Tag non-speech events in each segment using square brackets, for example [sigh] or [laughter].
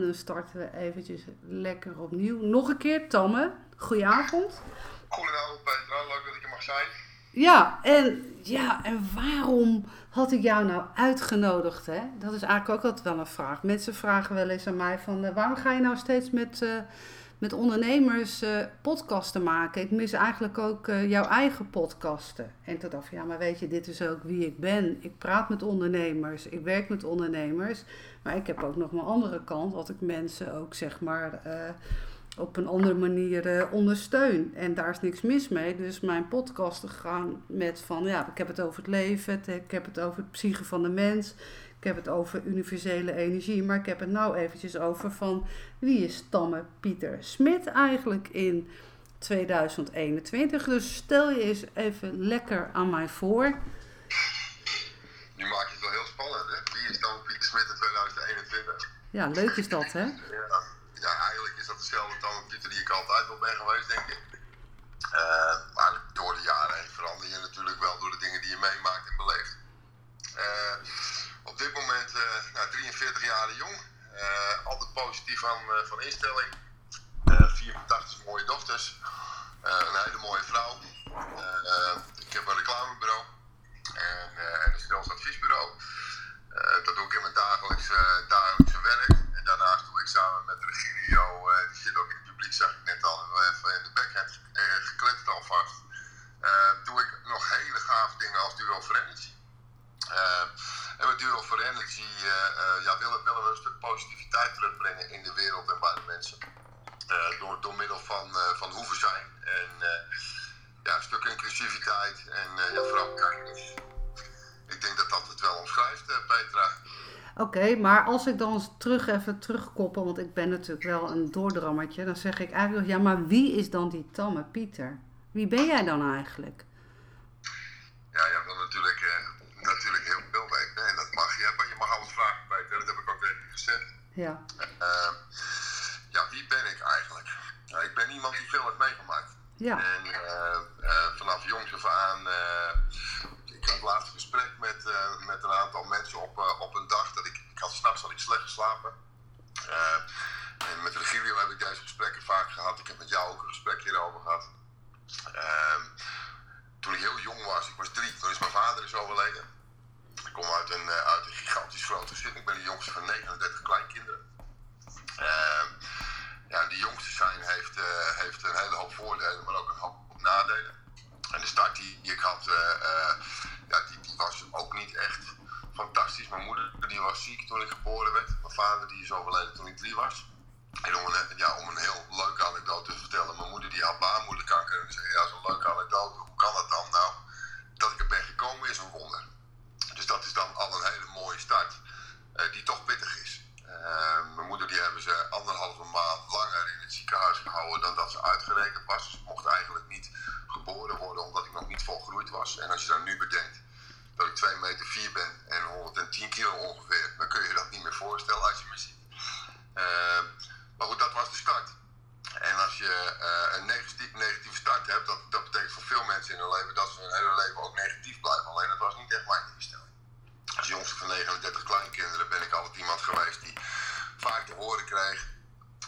Dan starten we eventjes lekker opnieuw. Nog een keer, Tamme. Goedenavond. Goedenavond Petra, leuk dat ik er mag zijn. Ja, en, ja, en waarom had ik jou nou uitgenodigd? Hè? Dat is eigenlijk ook altijd wel een vraag. Mensen vragen wel eens aan mij van... eh, waarom ga je nou steeds met, eh, met ondernemers eh, podcasten maken? Ik mis eigenlijk ook eh, jouw eigen podcasten. En toen dacht ik, ja, maar weet je, dit is ook wie ik ben. Ik praat met ondernemers, ik werk met ondernemers. Maar ik heb ook nog mijn andere kant, dat ik mensen ook zeg maar... eh, op een andere manier ondersteun. En daar is niks mis mee. Dus mijn podcasten gaan met van, ja, ik heb het over het leven, ik heb het over het psyche van de mens, ik heb het over universele energie, maar ik heb het nou eventjes over van wie is Tamme Pieter Smit eigenlijk in 2021. Dus stel je eens even lekker aan mij voor. Nu maak je het wel heel spannend, hè? Wie is dan Pieter Smit in 2021? Ja, leuk is dat, hè? Ja, ja eigenlijk is dat dezelfde dan Pieter die ik altijd al ben geweest, denk ik. Eh, maar door de jaren heen verander je natuurlijk wel door de dingen die je meemaakt en beleeft. Eh, op dit moment eh, nou, 43 jaar jong. Eh, altijd positief van, eh, van instelling. Eh, vier fantastische mooie dochters. Een hele mooie vrouw. Ik heb een reclamebureau. En, en een snels adviesbureau. Dat doe ik in mijn dagelijkse, dagelijkse werk. En daarnaast doe ik samen met Regilio, die zit ook in het publiek, zag ik net al, even in de backhand gekletst alvast. Doe ik nog hele gave dingen als Duo. Eh, en met Duo for Energy eh, eh, ja, willen, willen we een stuk positiviteit terugbrengen in de wereld en bij de mensen. Eh, door, door middel van, eh, van hoe we zijn. En eh, ja, een stuk inclusiviteit en eh, ja, vooral kindness. Ik denk dat dat het wel omschrijft, eh, Petra. Oké, maar als ik dan terug even terugkoppel, want ik ben natuurlijk wel een doordrammertje, dan zeg ik eigenlijk, ja, maar wie is dan die tamme Pieter? Wie ben jij dan eigenlijk? Ja, je wil natuurlijk, eh, natuurlijk heel veel weten. En dat mag je. Maar je mag alles vragen, Peter. Dat heb ik ook tegen je gezegd. Ja, Eh, ja, wie ben ik eigenlijk? Nou, ik ben iemand die veel heeft meegemaakt. ja, En eh, eh, vanaf jongs af aan. eh, ik had laatst een gesprek met, met een aantal mensen op, op een dag. Dat ik, ik had s'nachts had ik slecht geslapen. En met Regilio heb ik deze gesprekken vaak gehad. Ik heb met jou ook een gesprek hierover gehad. Ehm, toen ik heel jong was, ik was drie, toen is mijn vader is overleden. Ik kom uit een, eh, uit een gigantisch groot gezin. Ik ben de jongste van 39 kleinkinderen. Ehm, ja, die jongste zijn heeft, eh, heeft een hele hoop voordelen, maar ook een hoop nadelen. En de start die, die ik had, eh, eh, ja, die, die was ook niet echt fantastisch. Mijn moeder die was ziek toen ik geboren werd. Mijn vader die is overleden toen ik drie was. En om een, ja, om een heel leuke anekdote te vertellen. Mijn moeder die had baarmoederkanker. En die zei, ja, zo'n leuke anekdote. Hoe kan dat dan? Nou, dat ik er ben gekomen is een wonder. Dus dat is dan al een hele mooie start. eh, die toch pittig is. Eh, mijn moeder die hebben ze anderhalve maand langer in het ziekenhuis gehouden dan dat ze uitgerekend was. Dus ik mocht eigenlijk niet geboren worden omdat ik nog niet volgroeid was. En als je dan nu bedenkt dat ik 2 meter 4 ben en 110 kilo ongeveer, dan kun je je dat niet meer voorstellen als je me ziet. Eh, maar goed, dat was de start. En als je eh, een negatief, negatieve start hebt, dat, dat betekent voor veel mensen in hun leven dat ze hun hele leven ook negatief blijven. Alleen dat was niet echt mijn instelling. Als jongste van 39 kleinkinderen ben ik altijd iemand geweest die vaak te horen kreeg: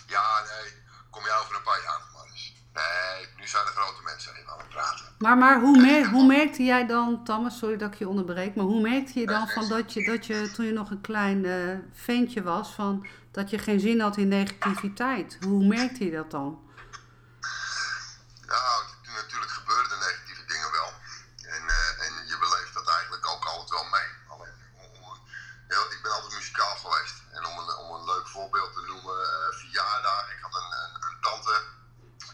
Ja, nee, kom je over een paar jaar nog maar eens. Nee, nu zijn er grote mensen even aan het praten. maar, maar hoe, mer hoe merkte jij dan, Tamme, sorry dat ik je onderbreek, maar hoe merkte je dan van dat je, dat je toen je nog een klein eh, ventje was, van dat je geen zin had in negativiteit? Hoe merkte je dat dan? Nou, het- natuurlijk gebeuren er negatieve dingen wel. En, eh, en je beleeft dat eigenlijk ook altijd wel mee. Alleen, om, om een, heel, ik ben altijd muzikaal geweest. En om een, om een leuk voorbeeld te noemen, eh verjaardag. Ik had een, een, een tante,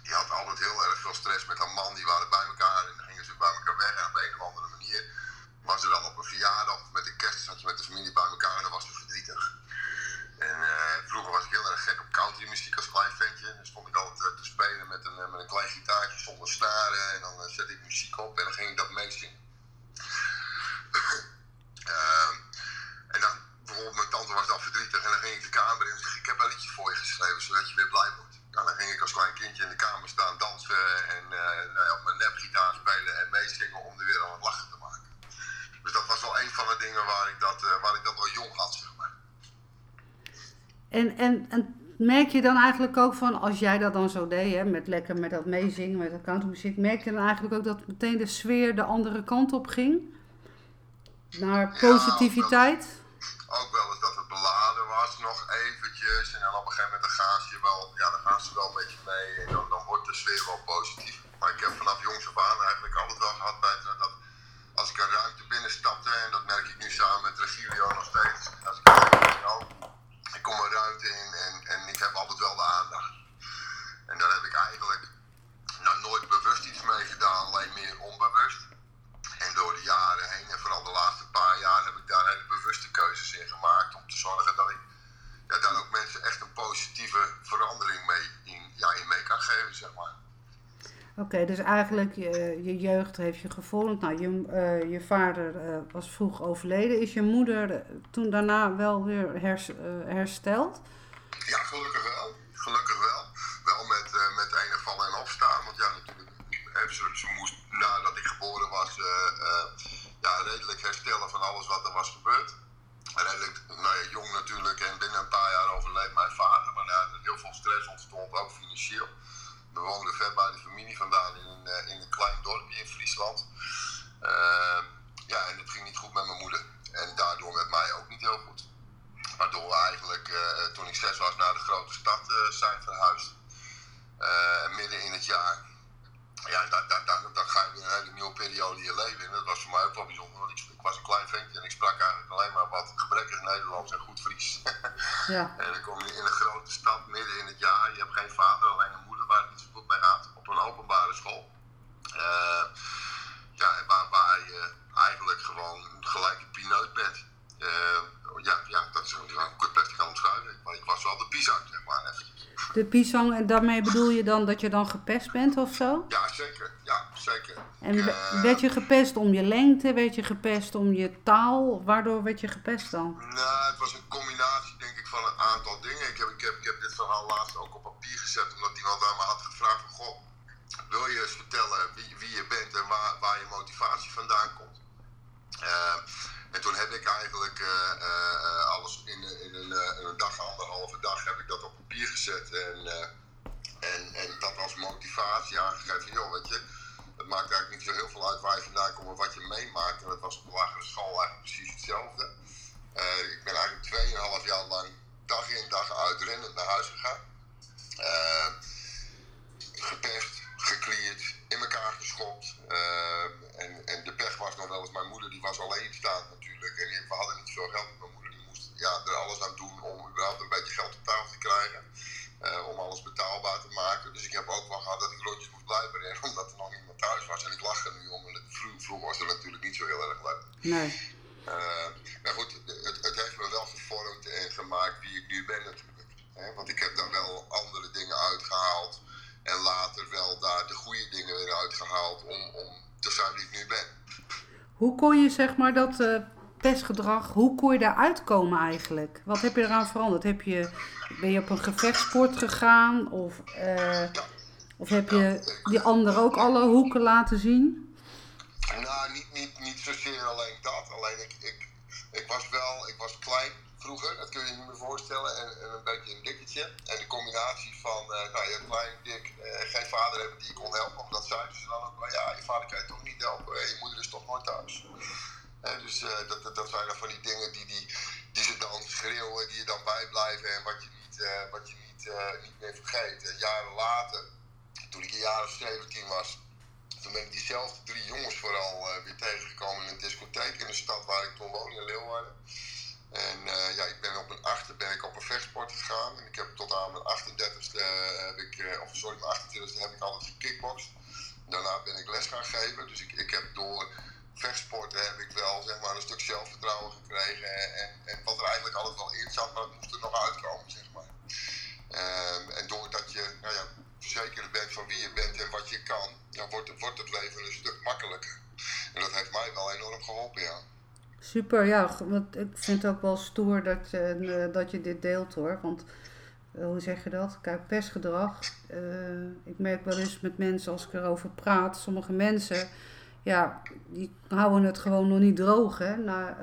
die had altijd heel erg veel stress met haar man. Die waren bij elkaar en dan gingen ze bij elkaar weg. En op een of andere manier was er dan op een verjaardag of met de kerst zat je met de familie bij elkaar en dan was ze verdrietig. En eh, vroeger was ik heel erg gek op countrymuziek als klein ventje. Dan stond ik altijd eh, te spelen met een, eh, met een klein gitaartje zonder snaren. En dan eh, zette ik muziek op en dan ging ik dat meezingen. Ehm, en dan, bijvoorbeeld mijn tante was dan verdrietig en dan ging ik de kamer in en zeg ik, ik heb een liedje voor je geschreven zodat je weer blij wordt. Nou, dan ging ik als klein kindje in de kamer staan dansen en eh, nou ja, op mijn nep En, merk je dan eigenlijk ook van, als jij dat dan zo deed, hè, met lekker met dat meezingen, met dat countrymuziek, merk je dan eigenlijk ook dat meteen de sfeer de andere kant op ging? Naar positiviteit? Ja, ook wel eens dat het beladen was, nog eventjes. En dan op een gegeven moment dan gaan ze, wel, ja, dan gaan ze wel een beetje mee en dan, dan wordt de sfeer wel positief. Maar ik heb vanaf jongs af aan eigenlijk altijd wel gehad bij dat als ik een ruimte binnenstapte, en dat merk ik nu samen met Regilio nog steeds, als ik ik kom een ruimte in en, en ik heb altijd wel de aandacht. En daar heb ik eigenlijk nou, nooit bewust iets mee gedaan, alleen meer onbewust. En door de jaren heen, en vooral de laatste paar jaar, heb ik daar hele bewuste keuzes in gemaakt om te zorgen dat ik ja, daar ook mensen echt een positieve verandering mee in, ja, in mee kan geven, zeg maar. Oké, dus eigenlijk je, je jeugd heeft je gevormd. Nou, je, uh, je vader uh, was vroeg overleden. Is je moeder uh, toen daarna wel weer hers, hersteld? Ja, gelukkig wel. Gelukkig wel. Wel met, met een vallen en opstaan. Want ja, natuurlijk, ze, ze moest nadat ik geboren was, ja, redelijk herstellen van alles wat er was gebeurd. Redelijk nou ja, jong natuurlijk en binnen een paar jaar overleed mijn vader. Maar ja, er heel veel stress ontstond, ook financieel. We woonden ver bij de familie vandaan in een, uh, in een klein dorpje in Friesland. Uh, ja, en het ging niet goed met mijn moeder. En daardoor met mij ook niet heel goed. Waardoor we eigenlijk, uh, toen ik zes was, naar de grote stad zijn verhuisd. midden in het jaar. Ja, dan, dan, dan, dan ga je weer een hele nieuwe periode in je leven in. Dat was voor mij ook wel bijzonder, want ik, ik, was een klein ventje en ik sprak eigenlijk alleen maar wat gebrekkig Nederlands en goed Fries. Ja. En dan kom je in een grote stad midden in het jaar. Je hebt geen vader, alleen een moeder waar het niet zo goed mee gaat. Op een openbare school. Uh, ja, waar, waar je eigenlijk gewoon gelijk een pineut bent. Uh, ja, ja, dat is een goed best kan omschrijven. Maar ik was wel de pisang, zeg maar. Eventjes. De pisang, en daarmee bedoel je dan dat je dan gepest bent of zo? Ja, zeker. Ja, zeker. En uh, werd je gepest om je lengte? Werd je gepest om je taal? Waardoor werd je gepest dan? Nou, het was een combinatie, denk ik, van een aantal dingen. Ik heb, ik heb, ik heb dit verhaal laatst ook op papier gezet, omdat iemand aan me had gevraagd van, goh, wil je eens vertellen wie, wie je bent en waar, waar je motivatie vandaan komt? Uh, en toen heb ik eigenlijk uh, uh, alles in, in, een, in, een, dag, anderhalve dag, heb ik dat op papier gezet. En, en, en dat als motivatie aangegeven. Joh, weet je, het maakt eigenlijk niet zo heel veel uit waar je vandaan komt en wat je meemaakt. En dat was op de lagere school eigenlijk precies hetzelfde. ik ben eigenlijk 2,5 jaar lang dag in dag uit rennend naar huis gegaan. gepest, geklierd, in elkaar geschopt. en, en de pech was nog wel eens, mijn moeder die was alleenstaand natuurlijk. En we hadden niet veel geld. Mijn moeder die moest ja, er alles aan doen om überhaupt een beetje geld op tafel te krijgen. Uh, om alles betaalbaar te maken. Dus ik heb ook wel gehad dat ik rondjes moest blijven rennen omdat er nog niemand thuis was. En ik lag er nu om. En vroeg, vroeg was er natuurlijk niet zo heel erg leuk. Nee. Uh, maar goed, het, het, heeft me wel gevormd en gemaakt wie ik nu ben natuurlijk. Hè? Want ik heb daar wel andere dingen uitgehaald. En later wel daar de goede dingen weer uitgehaald om, om te zijn wie ik nu ben. Hoe kon je zeg maar dat uh, pestgedrag, hoe kon je daaruit komen eigenlijk? Wat heb je eraan veranderd? Heb je, ben je op een gevechtsport gegaan of, uh, of heb je die anderen ook alle hoeken laten zien? Nou, niet, niet, niet zozeer alleen dat. Alleen ik, ik, ik was wel, ik was klein vroeger, dat kun je je niet meer voorstellen, en, en een beetje een dikketje. En de combinatie van, uh, nou je klein, dik, uh, geen vader hebben die je kon helpen, omdat zeiden ze dan ook, ja, je vader kan je toch niet helpen, je moeder is toch nooit thuis. Dus dat, dat, zijn dan van die dingen die, die, die ze dan schreeuwen, die je dan bijblijven en wat je niet, wat je niet, niet meer vergeet. En jaren later, toen ik een jaar of 17 was, toen ben ik diezelfde drie jongens vooral weer tegengekomen in een discotheek in de stad waar ik toen woonde, in Leeuwarden. En ja, ik ben op mijn achter ben ik op een vechtsport gegaan. En ik heb tot aan mijn 38ste heb ik, of sorry, mijn 28ste heb ik altijd gekickboxd. Daarna ben ik les gaan geven. Dus ik, ik heb door vechtsporten heb ik wel zeg maar, een stuk zelfvertrouwen gekregen. En, en wat er eigenlijk altijd wel in zat, maar het moest er nog uitkomen, zeg maar. Um, en doordat je nou ja, verzekerd bent van wie je bent en wat je kan, dan wordt, wordt het leven een stuk makkelijker. En dat heeft mij wel enorm geholpen, ja. Super, ja. Want ik vind het ook wel stoer dat, uh, dat je dit deelt hoor. Want uh, hoe zeg je dat? Kijk, pestgedrag. Ik merk wel eens met mensen als ik erover praat. Sommige mensen, ja, die houden het gewoon nog niet droog hè. Naar,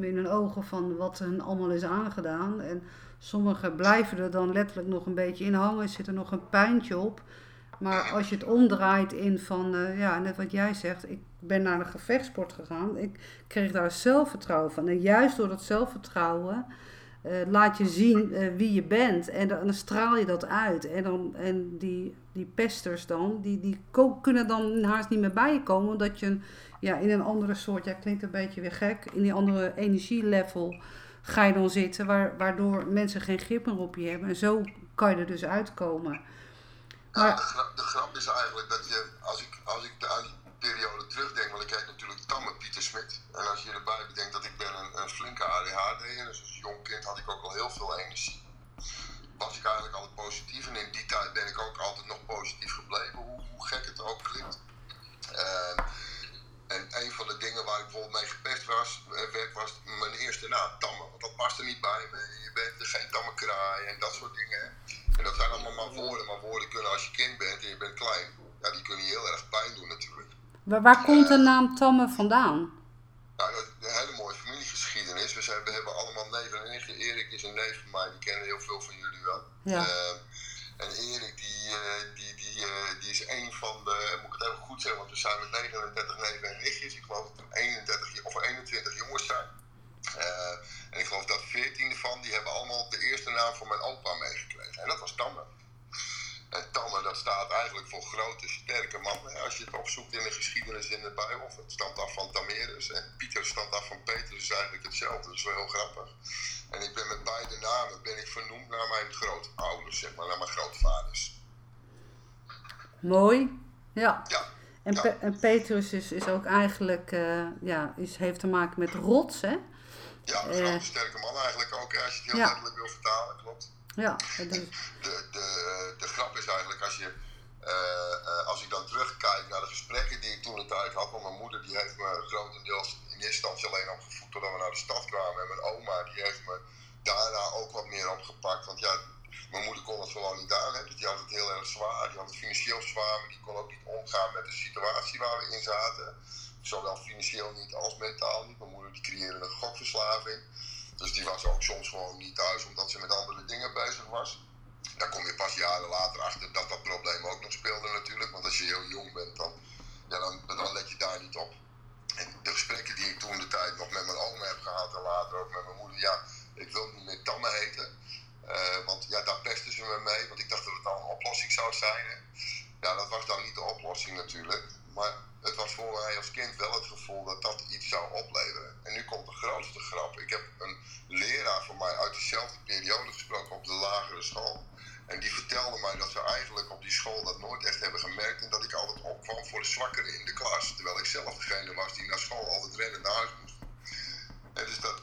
in hun ogen van wat hen allemaal is aangedaan. En Sommigen blijven er dan letterlijk nog een beetje in hangen, zit er nog een puintje op. Maar als je het omdraait in van, uh, ja, net wat jij zegt, ik ben naar de gevechtsport gegaan. Ik kreeg daar zelfvertrouwen van. En juist door dat zelfvertrouwen uh, laat je zien uh, wie je bent. En dan, dan, straal je dat uit. En, dan, en die, die pesters dan, die, die kunnen dan haast niet meer bij je komen. Omdat je ja, in een andere soort, ja klinkt een beetje weer gek, in die andere energielevel ga je dan zitten. Waardoor mensen geen grip meer op je hebben. En zo kan je er dus uitkomen. Maar, ja, de, grap, de, grap, is eigenlijk dat je, als ik, als ik die periode terugdenk, want ik heet natuurlijk Tamme Pieter Smit. En als je erbij bedenkt dat ik ben een, een flinke ADHD en dus als jong kind had ik ook al heel veel energie. Was ik eigenlijk altijd positief en in die tijd ben ik ook altijd nog positief gebleven, hoe, hoe gek het ook klinkt. Uh, en een van de dingen waar ik bijvoorbeeld mee gepest was, eh, werd, was mijn eerste naam, Tamme. Want dat paste niet bij me. Je bent geen tamme kraai en dat soort dingen. En dat zijn allemaal maar woorden. Maar woorden kunnen als je kind bent en je bent klein, ja, die kunnen je heel erg pijn doen natuurlijk. Waar, waar komt de naam Tamme vandaan? Nou, dat is een hele mooie familiegeschiedenis. We, zijn, we hebben allemaal neven en nichten. Erik is een neef van mij, die kennen heel veel van jullie wel. Ja. Uh, en Erik, die, uh, die, die, uh, die is een van de, moet ik het even goed zeggen, want we zijn met 39 neven en nichtjes. Ik geloof dat er 31 of 21 jongens zijn. en ik geloof dat 14 ervan, die hebben allemaal de eerste naam van mijn opa meegekregen. En dat was Tamme. Staat eigenlijk voor grote, sterke man. Als je het opzoekt in de geschiedenis in de Bijbel. Het stamt af van Tamerus. En Pieter stamt af van Petrus. is eigenlijk hetzelfde. Dat is wel heel grappig. En ik ben met beide namen ben ik vernoemd naar mijn grootouders, zeg maar. Naar mijn grootvaders. Mooi. Ja. ja. En, Pe en Petrus is, is ook eigenlijk, uh, ja, is, heeft te maken met rots, hè? Ja, een grote, uh, sterke man eigenlijk ook, als je het heel ja. letterlijk wil vertalen, klopt. Ja, de, de, de, de grap is eigenlijk als je, uh, als ik dan terugkijk naar de gesprekken die ik toen de tijd had, want mijn moeder die heeft me grotendeels in eerste instantie alleen opgevoed totdat we naar de stad kwamen. En mijn oma die heeft me daarna ook wat meer opgepakt. Want ja, mijn moeder kon het gewoon niet aan. Hè. Dus die had het heel erg zwaar. Die had het financieel zwaar, maar die kon ook niet omgaan met de situatie waar we in zaten. Zowel financieel niet als mentaal niet. Mijn moeder die creëerde een gokverslaving. Dus die was ook soms gewoon niet thuis omdat ze met andere dingen bezig was. Daar kom je pas jaren later achter dat dat probleem ook nog speelde natuurlijk. Want als je heel jong bent, dan, ja, dan, let je daar niet op. En de gesprekken die ik toen de tijd nog met mijn oma heb gehad en later ook met mijn moeder, ja, ik wil niet meer Tamme heten. Uh, want ja, daar pesten ze me mee, want ik dacht dat het dan een oplossing zou zijn. Ja, dat was dan niet de oplossing natuurlijk. Maar het was voor mij als kind wel het gevoel dat dat iets zou opleveren. En nu komt de grootste grap. Ik heb een leraar van mij uit dezelfde periode gesproken op de lagere school. En die vertelde mij dat ze eigenlijk op die school dat nooit echt hebben gemerkt. En dat ik altijd opkwam voor de zwakkeren in de klas. Terwijl ik zelf degene was die naar school altijd rennen naar huis moest. En dus dat,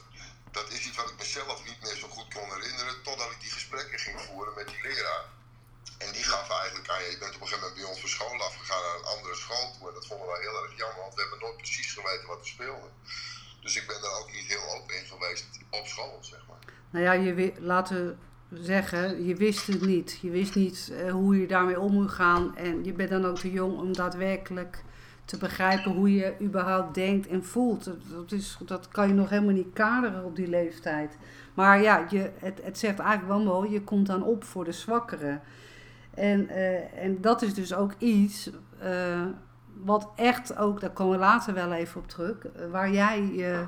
dat is iets wat ik mezelf niet meer zo goed kon herinneren. Totdat ik die gesprekken ging voeren met die leraar. En die gaf eigenlijk aan je, je bent op een gegeven moment bij ons van school afgegaan naar een andere school toe. En dat vonden wij heel erg jammer, want we hebben nooit precies geweten wat er speelde. Dus ik ben daar ook niet heel open in geweest op school, zeg maar. Nou ja, je, laten zeggen, je wist het niet. Je wist niet uh, hoe je daarmee om moet gaan. En je bent dan ook te jong om daadwerkelijk te begrijpen hoe je überhaupt denkt en voelt. Dat, is, dat kan je nog helemaal niet kaderen op die leeftijd. Maar ja, je, het, het zegt eigenlijk wel mooi, je komt dan op voor de zwakkeren. En, uh, en dat is dus ook iets uh, wat echt ook, daar komen we later wel even op terug, waar jij uh,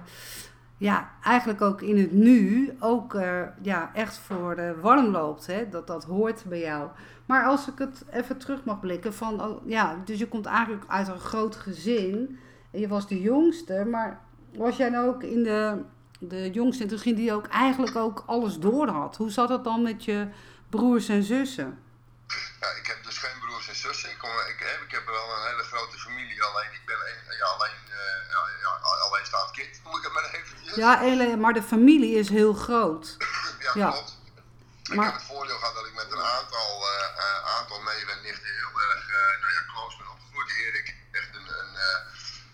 ja, eigenlijk ook in het nu ook ja, echt voor de warm loopt. Hè? Dat, dat hoort bij jou. Maar als ik het even terug mag blikken, van, oh, ja, dus je komt eigenlijk uit een groot gezin en je was de jongste, maar was jij nou ook in de, de jongste misschien die ook eigenlijk ook alles door had? Hoe zat het dan met je broers en zussen? Ja, ik zussen. Ik, kom, ik, ik heb wel een hele grote familie, alleen ik ben een, ja, alleen, uh, ja, alleenstaand kind, moet ik het maar eventjes. Ja, maar de familie is heel groot. ja, ja, klopt. Ik maar... heb het voordeel gehad dat ik met een aantal, uh, aantal neven en nichten heel erg uh, nou ja, close ben opgegroeid. Erik echt een, een,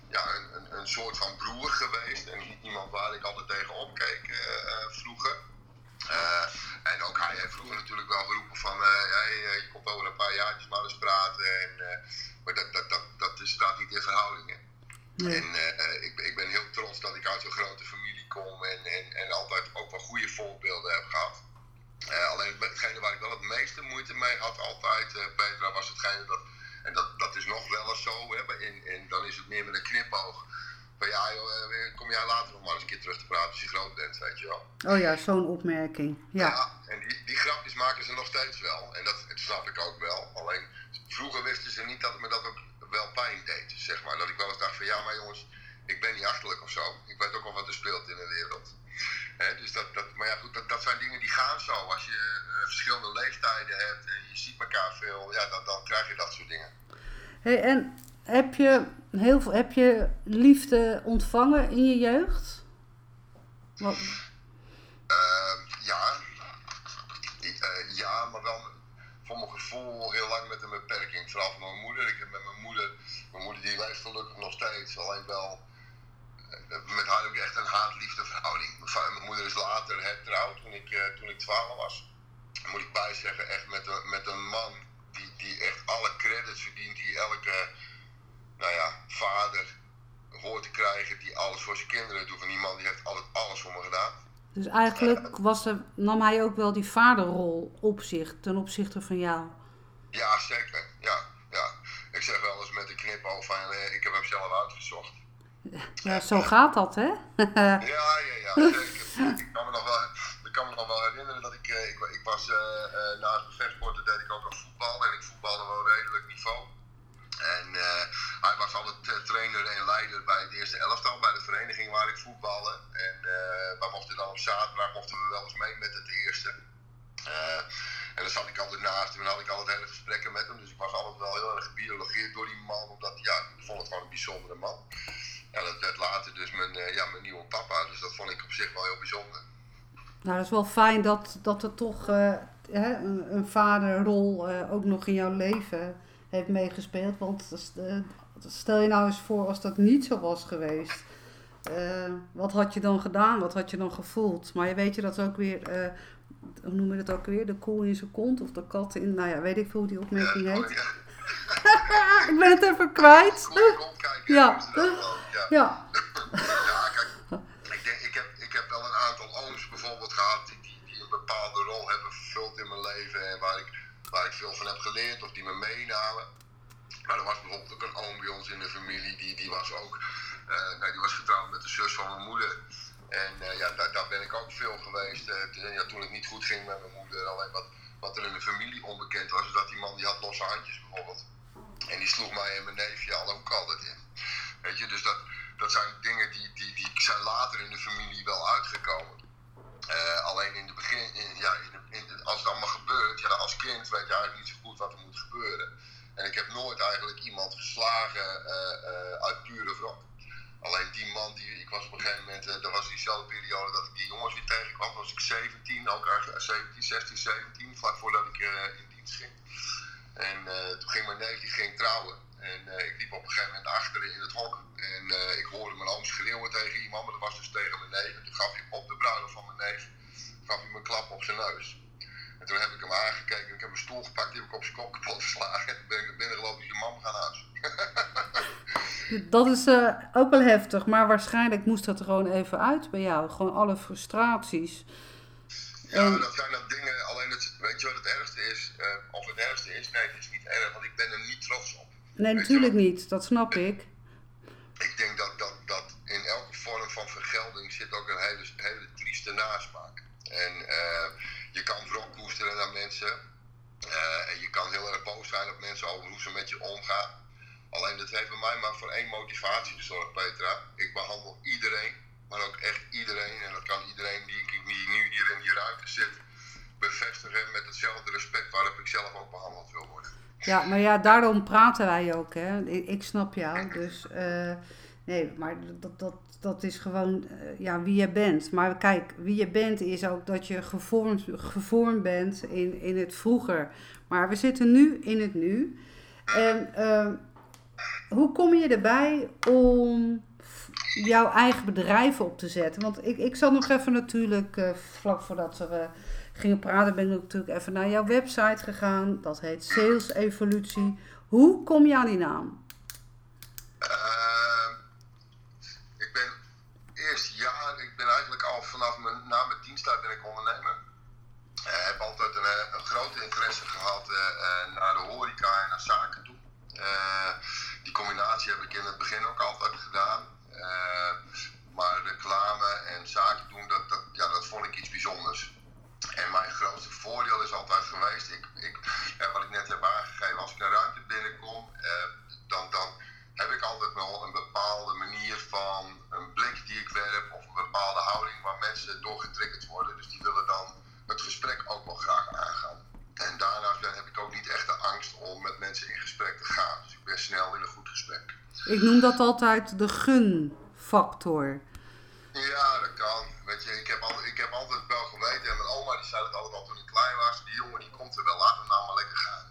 ja, een, een, een, soort van broer geweest en iemand waar ik altijd tegen opkeek vroeger. Uh, en ook hij heeft vroeger natuurlijk wel geroepen van, uh, hey, je komt over een paar jaartjes maar eens praten. En, uh, maar dat, dat, dat, dat staat niet in verhoudingen. Nee. En ik, ik ben heel trots dat ik uit zo'n grote familie kom en, en, en altijd ook wel goede voorbeelden heb gehad. alleen hetgene waar ik wel het meeste moeite mee had altijd, Petra, was hetgene dat, en dat, dat is nog wel eens zo, hè, en, en dan is het meer met een knipoog. Maar ja, joh, kom jij later nog maar eens een keer terug te praten als je groot bent, weet je wel. Oh ja, zo'n opmerking. Ja. ja. en die, die grapjes maken ze nog steeds wel. En dat, dat snap ik ook wel. Alleen vroeger wisten ze niet dat me dat ook wel pijn deed, zeg maar. Dat ik wel eens dacht van ja, maar jongens, ik ben niet achterlijk of zo. Ik weet ook wel wat er speelt in de wereld. dus dat, dat, maar ja, goed, dat, dat zijn dingen die gaan zo. Als je uh, verschillende leeftijden hebt en je ziet elkaar veel, ja, dan, dan krijg je dat soort dingen. Hey, en heb je, heel veel, heb je liefde ontvangen in je jeugd? Uh, ja. Uh, ja, maar wel voor mijn gevoel heel lang met een beperking. Vooral van mijn moeder. Ik heb met mijn moeder, mijn moeder die leeft gelukkig nog steeds. Alleen wel, uh, met haar ook echt een haat-liefde verhouding. Mijn moeder is later hertrouwd toen ik, toen ik 12 was. Moet ik bijzeggen, echt met een, met een man die, die echt alle credits verdient. Die elke nou ja, vader hoort te krijgen die alles voor zijn kinderen doet. Van die man die heeft altijd alles voor me gedaan. Dus eigenlijk was er, nam hij ook wel die vaderrol op zich ten opzichte van jou? Ja, zeker. Ja, ja. Ik zeg wel eens met een knipoog van eh, ik heb hem zelf uitgezocht. Ja, zo gaat dat, hè? [laughs] ja, ja, ja, zeker. Ik kan me nog wel, ik kan me nog wel herinneren dat ik, eh, ik, ik was uh, uh, mijn vechtsporten deed ik ook al voetbal en ik voetbalde wel redelijk niveau. En uh, hij was altijd trainer en leider bij het eerste elftal, bij de vereniging waar ik voetbalde. En uh, wij mochten dan op zaterdag mochten we wel eens mee met het eerste. En dan zat ik altijd naast hem en had ik altijd hele gesprekken met hem. Dus ik was altijd wel heel erg gebiologeerd door die man, omdat ja, ik vond het gewoon een bijzondere man. En dat werd later dus mijn, ja, mijn nieuwe papa, dus dat vond ik op zich wel heel bijzonder. Nou, dat is wel fijn dat, dat er toch hè, een, een vaderrol ook nog in jouw leven heeft meegespeeld. Want stel je nou eens voor als dat niet zo was geweest. Uh, wat had je dan gedaan? Wat had je dan gevoeld? Maar je weet je dat ook weer, uh, hoe noem je dat ook weer? De koe in zijn kont of de kat in, nou ja, weet ik veel hoe die opmerking ja, heet. [laughs] ik ben het even kwijt. ja. Ja. ja, kijk, ik, denk, ik, heb, ik heb wel een aantal ooms bijvoorbeeld gehad die, die, die een bepaalde rol hebben vervuld in mijn leven en waar ik waar ik veel van heb geleerd of die me meenamen. Maar er was bijvoorbeeld ook een oom bij ons in de familie, die, die was ook uh, nee, die was getrouwd met de zus van mijn moeder. En uh, ja, daar, daar, ben ik ook veel geweest. Ja, toen het niet goed ging met mijn moeder. Alleen wat, wat er in de familie onbekend was, is dat die man die had losse handjes bijvoorbeeld. En die sloeg mij en mijn neefje alle hoek altijd in. Weet je, dus dat, dat zijn dingen die, die, die zijn later in de familie wel uitgekomen. Uh, alleen in het begin, in, ja, in, als het allemaal gebeurt, ja, als kind weet je eigenlijk niet zo goed wat er moet gebeuren. En ik heb nooit eigenlijk iemand geslagen uh, uh, uit pure wrok. Alleen die man, die, ik was op een gegeven moment, dat was diezelfde periode dat ik die jongens weer tegenkwam. was ik 17, ook 17, 16, 17, vlak voordat ik in dienst ging. En toen ging mijn neef, ging trouwen. En ik liep op een gegeven moment achter in het hok. En ik hoorde mijn oom schreeuwen tegen iemand, maar dat was dus tegen mijn neef. En toen gaf hij op de bruiloft van mijn neef gaf hij me een klap op zijn neus. En toen heb ik hem aangekeken en ik heb een stoel gepakt, die heb ik op zijn kop kapot geslagen. En toen ben ik naar binnen gelopen en je mam gaan huis. [laughs] dat is uh, ook wel heftig, maar waarschijnlijk moest dat er gewoon even uit bij jou. Gewoon alle frustraties. Ja, en... dat zijn dat dingen, alleen het, weet je wat het ergste is? Of het ergste is? Nee, het is niet erg, want ik ben er niet trots op. Nee, natuurlijk niet, dat snap ik. Ik denk dat, dat, dat in elke vorm van vergelding zit ook een hele, hele trieste nasmaak. En uh, je kan wrok koesteren naar mensen. Uh, en je kan heel erg boos zijn op mensen over hoe ze met je omgaan. Alleen dat heeft bij mij maar voor één motivatie gezorgd, Petra. Ik behandel iedereen, maar ook echt iedereen. En dat kan iedereen die, die nu hier in die ruimte zit bevestigen met hetzelfde respect waarop ik zelf ook behandeld wil worden. Ja, maar ja, daarom praten wij ook. Hè. Ik, snap jou. Dus uh, nee, maar dat, dat, dat is gewoon uh, ja, wie je bent. Maar kijk, wie je bent is ook dat je gevormd, gevormd bent in, in het vroeger. Maar we zitten nu in het nu. En uh, hoe kom je erbij om jouw eigen bedrijf op te zetten? Want ik, ik zat nog even natuurlijk, uh, vlak voordat we gingen praten, ben ik natuurlijk even naar jouw website gegaan. Dat heet Sales Evolutie. Hoe kom je aan die naam? vanaf mijn, na mijn diensttijd ben ik ondernemer. Uh, heb gehad naar de horeca en naar zaken toe. die combinatie heb ik in het begin ook altijd gedaan. maar reclame en zaken doen, dat, dat, ja, dat vond ik iets bijzonders. En mijn grootste voordeel is altijd geweest, ik, ik, wat ik net heb aangegeven, als ik naar ruimte binnenkom, dan, dan heb ik altijd wel een bepaalde manier van een blik die ik werp of een bepaalde houding waar mensen door getriggerd worden. Dus die willen dan het gesprek ook wel graag aangaan. En daarnaast heb ik ook niet echt de angst om met mensen in gesprek te gaan. Dus ik ben snel in een goed gesprek. Ik noem dat altijd de gunfactor. Ja, dat kan. Weet je, ik heb, al, ik heb altijd wel geweten, en mijn oma die zei het altijd al toen ik klein was, die jongen die komt er wel, laat hem nou maar lekker gaan.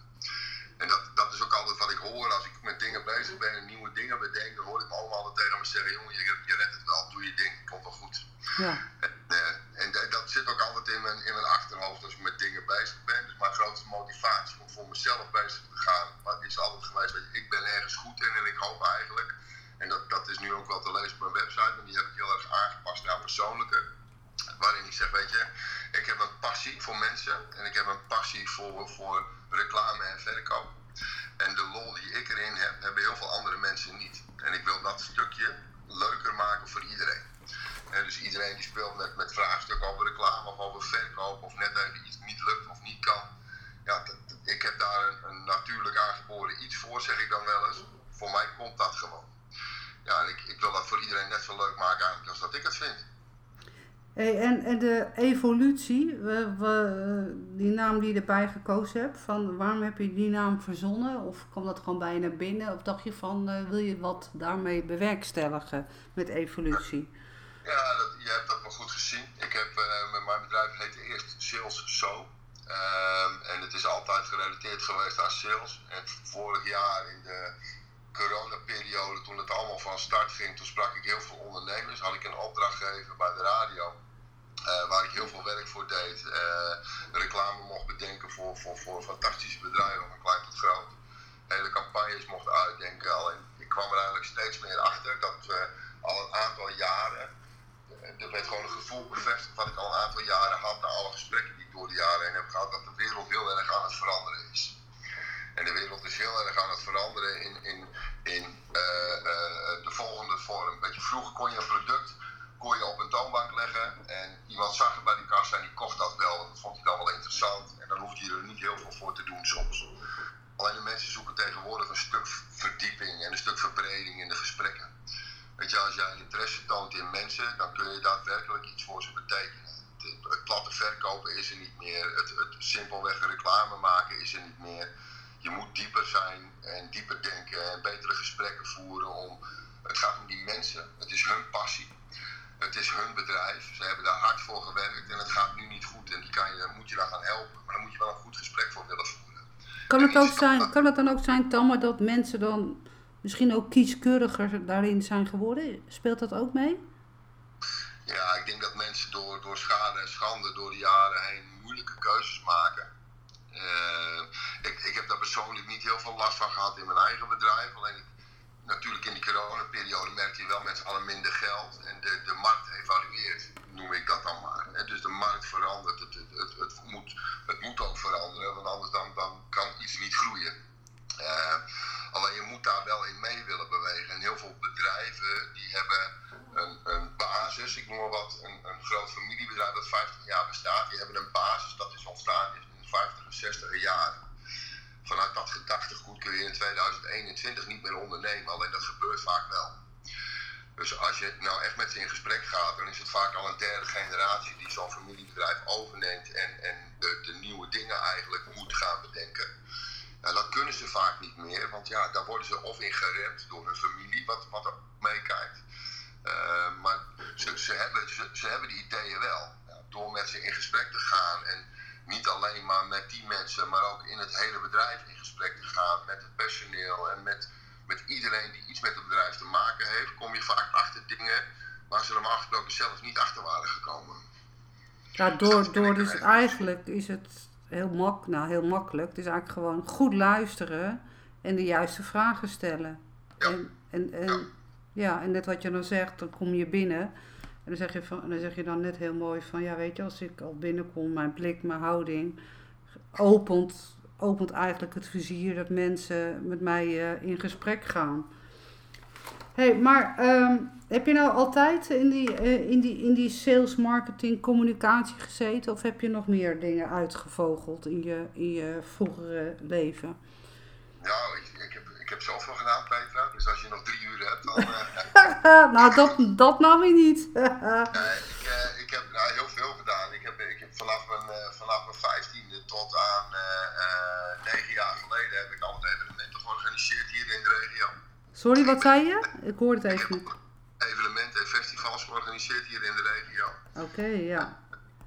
En dat, dat is ook altijd wat ik hoor als ik met dingen bezig ben en nieuwe dingen bedenk. Dan hoor ik mijn oma altijd tegen me zeggen: jongen, je, je redt het wel, doe je ding, komt wel goed. Ja. En, uh, en dat zit ook altijd in mijn, in mijn achterhoofd als ik met dingen bezig ben. Dus mijn grootste motivatie om voor mezelf bezig te gaan, maar is altijd geweest: dat ik ben ergens goed in en ik hoop eigenlijk. En dat, dat is nu ook wel te lezen op mijn website, maar die heb ik heel erg aangepast naar persoonlijke. Waarin ik zeg: Weet je, ik heb een passie voor mensen en ik heb een passie voor, voor reclame en verkoop. En de lol die ik erin heb, hebben heel veel andere mensen niet. En ik wil dat stukje leuker maken voor iedereen. En dus iedereen die speelt met, met vraagstukken over reclame of over verkoop of net even iets niet lukt of niet kan. Ja, ik heb daar een, een, natuurlijk aangeboren iets voor, zeg ik dan wel eens. Voor mij komt dat gewoon. Ja, en ik, ik wil dat voor iedereen net zo leuk maken eigenlijk als dat ik het vind. Hey, en, en de evolutie, we, we, die naam die je erbij gekozen hebt, van waarom heb je die naam verzonnen? Of kwam dat gewoon bij je naar binnen? Of dacht je van, uh, wil je wat daarmee bewerkstelligen met evolutie? Ja, dat, je hebt dat wel goed gezien. Ik heb, uh, mijn bedrijf heette eerst Sales So. Um, en het is altijd gerelateerd geweest aan sales. En vorig jaar in de coronaperiode, toen het allemaal van start ging, toen sprak ik heel veel ondernemers. Had ik een opdrachtgever bij de radio. Uh, waar ik heel veel werk voor deed. Uh, reclame mocht bedenken voor, voor, fantastische bedrijven, van klein tot groot. Hele campagnes mocht uitdenken. Alleen ik kwam er eigenlijk steeds meer achter dat we al een aantal jaren. Eh, er werd gewoon een gevoel bevestigd wat ik al een aantal jaren had na alle gesprekken die ik door de jaren heen heb gehad. Dat de wereld heel erg aan het veranderen is. En de wereld is heel erg aan het veranderen in, in, in uh, de volgende vorm. Weet je, vroeger kon je een product kon je op een toonbank leggen en iemand zag het bij die kassa en die kocht dat wel. Dat vond hij dan wel interessant en dan hoefde je er niet heel veel voor te doen soms. Alleen de mensen zoeken tegenwoordig een stuk verdieping en een stuk verbreding in de gesprekken. Weet je, als jij interesse toont in mensen, dan kun je daadwerkelijk iets voor ze betekenen. Het, het platte verkopen is er niet meer, het, het simpelweg reclame maken is er niet meer. Je moet dieper zijn en dieper denken en betere gesprekken voeren om. Het gaat om die mensen, het is hun passie het is hun bedrijf. Ze hebben daar hard voor gewerkt en het gaat nu niet goed. En die kan je, moet je daar gaan helpen. Maar dan moet je wel een goed gesprek voor willen voeren. Kan het, ook zijn, kan het dan ook zijn, Tamme, dat mensen dan misschien ook kieskeuriger daarin zijn geworden? Speelt dat ook mee? Ja, ik denk dat mensen door, door schade en schande door de jaren heen moeilijke keuzes maken. Uh, ik, ik heb daar persoonlijk niet heel veel last van gehad in mijn eigen bedrijf. Alleen natuurlijk in die coronaperiode merkte je wel met allen minder geld. En de, de markt evalueert, noem ik dat dan maar. En dus de markt verandert. Het, het, het, het, moet, het moet ook veranderen, want anders dan, dan kan iets niet groeien. Uh, alleen je moet daar wel in mee willen bewegen. En heel veel bedrijven die hebben een, een basis, ik noem maar wat, een, een groot familiebedrijf dat 50 jaar bestaat. Die hebben een basis dat is ontstaan in de 50 en 60 jaren vanuit dat gedachtegoed kun je in 2021 niet meer ondernemen. Alleen dat gebeurt vaak wel. Dus als je nou echt met ze in gesprek gaat, dan is het vaak al een derde generatie die zo'n familiebedrijf overneemt en, en de, nieuwe dingen eigenlijk moet gaan bedenken. Nou, dat kunnen ze vaak niet meer, want ja, daar worden ze of in geremd door hun familie, wat, wat er meekijkt. Uh, maar ze, ze, hebben, ze, hebben die ideeën wel. Door met ze in gesprek te gaan en niet alleen maar met die mensen, maar ook in het hele bedrijf in gesprek te gaan met het personeel en met, met iedereen die iets met het bedrijf te maken heeft, kom je vaak achter dingen waar ze normaal gesproken zelf niet achter waren gekomen. Ja, door, door dus eigenlijk is het heel, mak, nou, heel makkelijk. Het is eigenlijk gewoon goed luisteren en de juiste vragen stellen. Ja. En, en, en, ja. ja. en net wat je dan zegt, dan kom je binnen en dan zeg, je dan zeg je dan net heel mooi van, ja weet je, als ik al binnenkom, mijn blik, mijn houding opent opent eigenlijk het vizier dat mensen met mij eh, in gesprek gaan. hey, maar ehm, heb je nou altijd in die, eh, in, die, in die sales, marketing, communicatie gezeten? Of heb je nog meer dingen uitgevogeld in je, in je vroegere leven? Nou, ik, ik, heb, ik heb zoveel gedaan, Petra. Dus als je nog drie uur hebt, dan... Uh... [laughs] nou, dat, dat nam je niet. [laughs] nee, ik, uh, ik heb nou, heel veel gedaan. Ik heb, ik heb vanaf, mijn, uh, vanaf mijn vijftiende tot aan negen jaar geleden heb ik altijd evenementen georganiseerd hier in de regio. Sorry, wat zei je? Ik hoorde het even niet. Evenementen en festivals georganiseerd hier in de regio. Oké, okay, ja.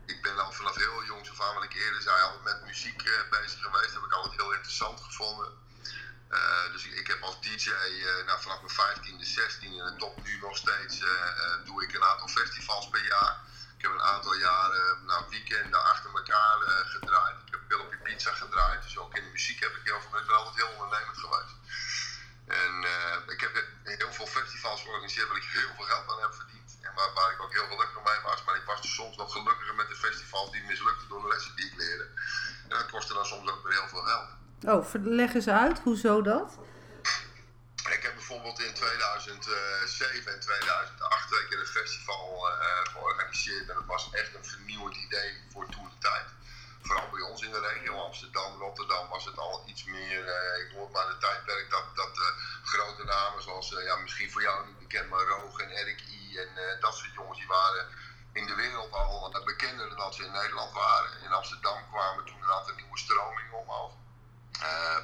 Ik ben al vanaf heel jongs af aan, wat ik eerder zei, altijd met muziek bezig geweest. Dat heb ik altijd heel interessant gevonden. Uh, dus ik, heb als DJ uh, nou, vanaf mijn 15e, 16e en top nu nog steeds uh, doe ik een aantal festivals per jaar. Ik heb een aantal jaren nou, weekenden achter elkaar gedraaid. Ik heb Pilopje Pizza gedraaid. Dus ook in de muziek heb ik heel veel. Ik ben altijd heel ondernemend geweest. En ik heb heel veel festivals georganiseerd waar ik heel veel geld aan heb verdiend. En waar, waar ik ook heel gelukkig mee was. Maar ik was dus soms nog gelukkiger met de festivals die mislukten door de lessen die ik leerde. En dat kostte dan soms ook weer heel veel geld. Oh, leg eens uit. Hoezo dat? Ik heb bijvoorbeeld in 2007 en 2008 twee keer een festival uh, georganiseerd. En dat was echt een vernieuwend idee voor toen de tijd. Vooral bij ons in de regio, Amsterdam, Rotterdam, was het al iets meer. Ik hoor maar de tijdperk dat, dat grote namen zoals, ja, misschien voor jou niet bekend, maar Roog en Erik I. En dat soort jongens die waren in de wereld al bekender dan ze in Nederland waren. In Amsterdam kwamen toen een aantal nieuwe stromingen omhoog. Uh,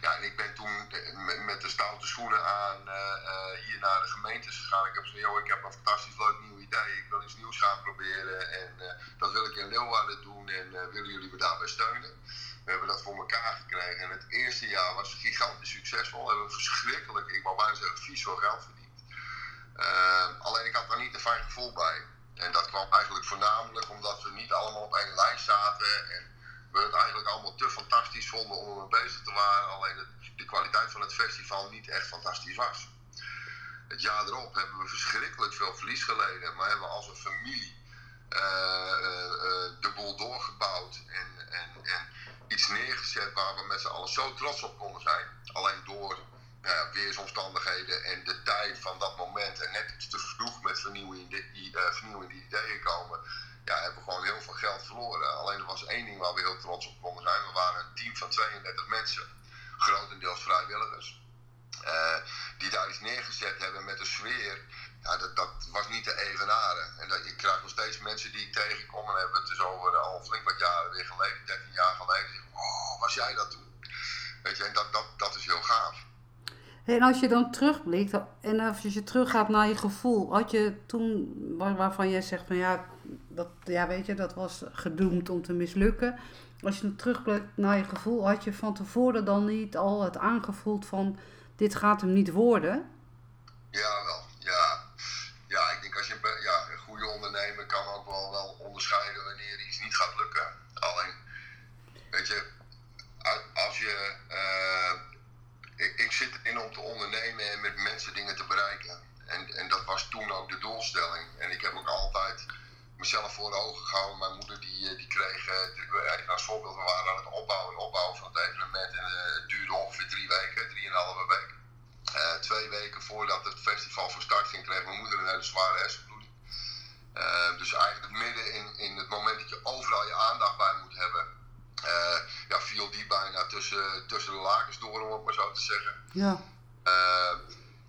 ja, en ik ben toen met de stoute schoenen aan uh, uh, hier naar de gemeentes gegaan. Ik heb gezegd, ik heb een fantastisch leuk nieuw idee. Ik wil iets nieuws gaan proberen. En dat wil ik in Leeuwarden doen. En willen jullie me daarbij steunen? We hebben dat voor elkaar gekregen. En het eerste jaar was gigantisch succesvol. We hebben verschrikkelijk, ik wou bijna zeggen, vies veel geld verdiend. alleen ik had daar niet een fijn gevoel bij. En dat kwam eigenlijk voornamelijk omdat we niet allemaal op één lijn zaten. En we het eigenlijk allemaal te fantastisch vonden om ermee bezig te waren. Alleen de, kwaliteit van het festival niet echt fantastisch was. Het jaar erop hebben we verschrikkelijk veel verlies geleden. Maar hebben we als een familie uh, uh, de boel doorgebouwd. En, en, en iets neergezet waar we met z'n allen zo trots op konden zijn. Alleen door weersomstandigheden en de tijd van dat moment. En net iets te vroeg met vernieuwende, vernieuwende ideeën komen ja, hebben we gewoon heel veel geld verloren. Alleen er was één ding waar we heel trots op konden zijn. We waren een team van 32 mensen, grotendeels vrijwilligers. Uh, die daar iets neergezet hebben met een sfeer. Dat, dat was niet te evenaren. En dat, ik krijg nog steeds mensen die ik tegenkom en hebben het dus over al flink wat jaren weer geleden, 13 jaar geleden. Oh, was jij dat toen? Weet je, en dat, dat, dat is heel gaaf. En als je dan terugblikt en als je teruggaat naar je gevoel, had je toen waarvan jij zegt van ja, dat, ja, weet je, dat was gedoemd om te mislukken. Als je terugblikt naar je gevoel, had je van tevoren dan niet al het aangevoeld van dit gaat hem niet worden? Ja, wel. Ja, ja ik denk als je ja, een goede ondernemer kan ook wel, wel onderscheiden wanneer iets niet gaat lukken. Alleen, weet je, als je. Uh, ik, ik zit erin om te ondernemen en met mensen dingen te bereiken. En, en dat was toen ook de doelstelling. En ik heb ook altijd mezelf voor de ogen gehouden. Mijn moeder die, eh, die kreeg, uh, even als voorbeeld, we waren aan het opbouwen en opbouwen van het evenement. En het duurde ongeveer drie weken, drieënhalve week. Uh, twee weken voordat het festival van start ging, kreeg mijn moeder een hele zware hersenbloeding. dus eigenlijk midden in, in het moment dat je overal je aandacht bij moet hebben, ja, viel die bijna tussen, tussen de lakens door, om het maar zo te zeggen. Ja,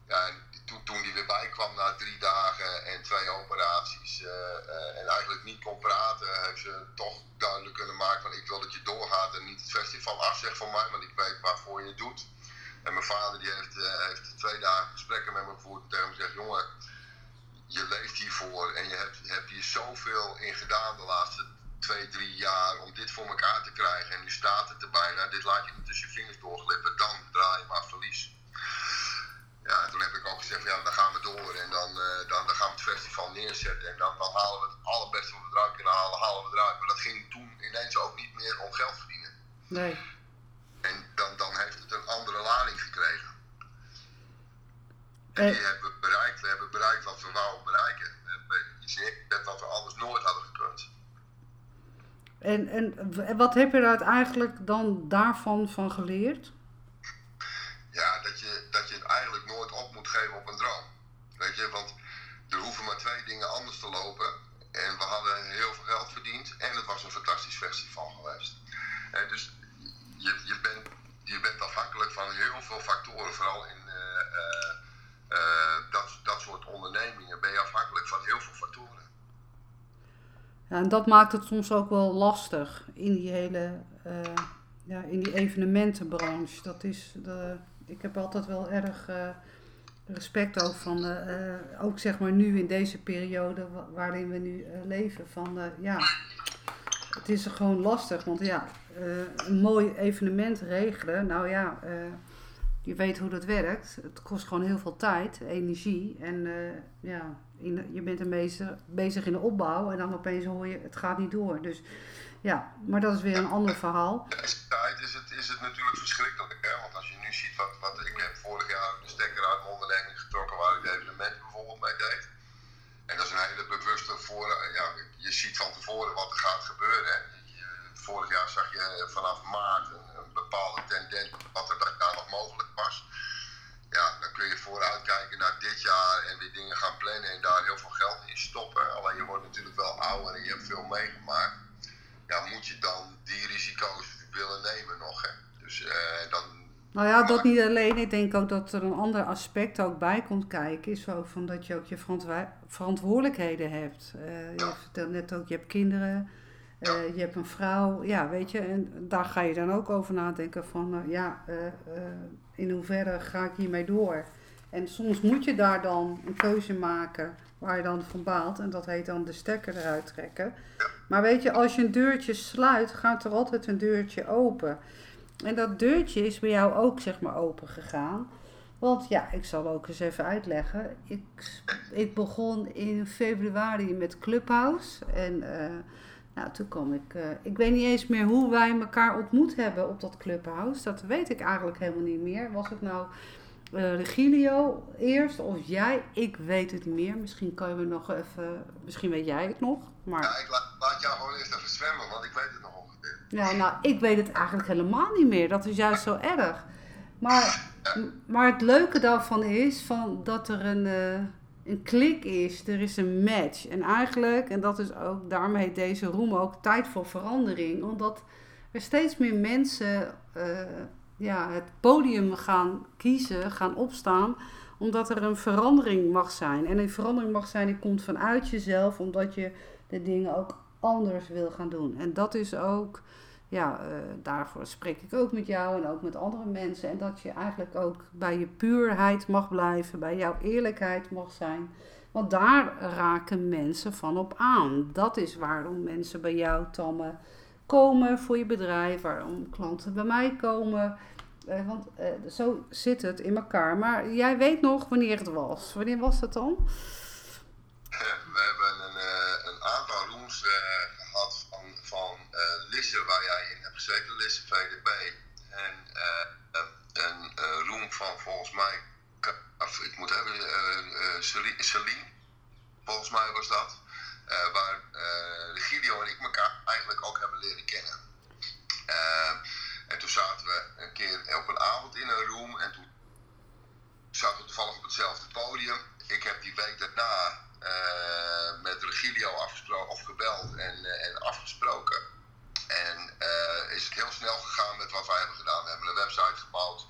en toen, toen die weer bijkwam na drie dagen en twee operaties uh, uh, en eigenlijk niet kon praten, heeft ze toch duidelijk kunnen maken van ik wil dat je doorgaat en niet het festival afzegt van mij, want ik weet waarvoor je het doet. En mijn vader die heeft, uh, heeft twee dagen gesprekken met me gevoerd en tegen me gezegd, jongen, je leeft hiervoor en je hebt, hebt hier zoveel in gedaan de laatste twee, drie jaar om dit voor elkaar te krijgen. En nu staat het er bijna, dit laat je niet tussen je vingers doorglippen, dan draai je maar verlies ja, toen heb ik ook gezegd, ja, dan gaan we door en dan, uh, dan, dan gaan we het festival neerzetten. En dan, dan halen we het allerbeste wat we eruit kunnen halen, halen we eruit. Maar dat ging toen ineens ook niet meer om geld verdienen. Nee. En dan, dan heeft het een andere lading gekregen. En die hebben we bereikt. We hebben bereikt wat we wouden bereiken. We hebben iets neergezet wat we anders nooit hadden gekund. En, en wat heb je er uiteindelijk dan daarvan van geleerd? Ja, dat je, dat je het eigenlijk nooit op moet geven op een droom. Weet je, want er hoeven maar twee dingen anders te lopen. En we hadden heel veel geld verdiend en het was een fantastisch festival geweest. En dus je, je, bent, je bent afhankelijk van heel veel factoren, vooral in uh, uh, dat, dat soort ondernemingen ben je afhankelijk van heel veel factoren. Ja, en dat maakt het soms ook wel lastig in die hele uh, ja, in die evenementenbranche. Dat is, de, ik heb altijd wel erg respect ook van, ook zeg maar nu in deze periode waarin we nu leven, van ja, het is gewoon lastig, want ja, een mooi evenement regelen, nou ja, je weet hoe dat werkt. Het kost gewoon heel veel tijd, energie en ja, je bent ermee bezig, bezig in de opbouw en dan opeens hoor je, het gaat niet door. Dus ja, maar dat is weer een ander verhaal. Tijd is het, is het natuurlijk verschrikkelijk, hè? want als je nu ziet wat, wat ik heb vorig jaar de stekker uit mijn onderneming getrokken waar ik evenementen bijvoorbeeld mee deed. En dat is een hele bewuste voor, ja, je ziet van tevoren wat er gaat gebeuren. Je, vorig jaar zag je vanaf maart een, een bepaalde tendens wat er daar nog mogelijk was. Ja, dan kun je vooruit kijken naar dit jaar en weer dingen gaan plannen en daar heel veel geld in stoppen. Alleen je wordt natuurlijk wel ouder en je hebt veel meegemaakt ja, moet je dan die risico's willen nemen nog. Hè? Dus uh, dan. Nou ja, dat niet alleen. Ik denk ook dat er een ander aspect ook bij komt kijken. Is ook van dat je ook je verantwoordelijkheden hebt. Uh, je vertelt net ook, je hebt kinderen. Uh, je hebt een vrouw, ja, weet je, en daar ga je dan ook over nadenken van, ja, in hoeverre ga ik hiermee door? En soms moet je daar dan een keuze maken waar je dan van baalt. En dat heet dan de stekker eruit trekken. Maar weet je, als je een deurtje sluit, gaat er altijd een deurtje open. En dat deurtje is bij jou ook zeg maar open gegaan. Want ja, ik zal ook eens even uitleggen. Ik, ik begon in februari met Clubhouse. En uh, nou, toen kwam ik... Uh, ik weet niet eens meer hoe wij elkaar ontmoet hebben op dat Clubhouse. Dat weet ik eigenlijk helemaal niet meer. Was het nou uh, Regilio eerst of jij? Ik weet het niet meer. Misschien kan je me nog even... Misschien weet jij het nog. Maar... Ja, ik laat, laat jou gewoon eerst even zwemmen, want ik weet het nog ongeveer. Ja, nou, ik weet het eigenlijk helemaal niet meer. Dat is juist zo erg. Maar, maar het leuke daarvan is van dat er een, uh, een klik is. Er is een match. En eigenlijk, en dat is ook, daarmee heet deze roem ook tijd voor verandering. Omdat er steeds meer mensen... Uh, ja, het podium gaan kiezen, gaan opstaan, omdat er een verandering mag zijn. En een verandering mag zijn die komt vanuit jezelf, omdat je de dingen ook anders wil gaan doen. En dat is ook, ja, uh, daarvoor spreek ik ook met jou en ook met andere mensen. En dat je eigenlijk ook bij je puurheid mag blijven, bij jouw eerlijkheid mag zijn. Want daar raken mensen van op aan. Dat is waarom mensen bij jou, Tamme, komen voor je bedrijf, waarom klanten bij mij komen. Uh, want uh, zo zit het in elkaar. Maar jij weet nog wanneer het was. Wanneer was dat dan? We hebben een, een aantal rooms gehad van, van Lisse, waar jij in hebt gezeten, Lisse VDB. En een room van volgens mij, of, ik moet hebben, Celine, volgens mij was dat. Waar Regilio en ik elkaar eigenlijk ook hebben leren kennen. En toen zaten we een keer op een avond in een room en toen zaten we toevallig op hetzelfde podium. Ik heb die week daarna met Regilio afgesproken of gebeld en, en afgesproken. En is het heel snel gegaan met wat wij hebben gedaan. We hebben een website gebouwd.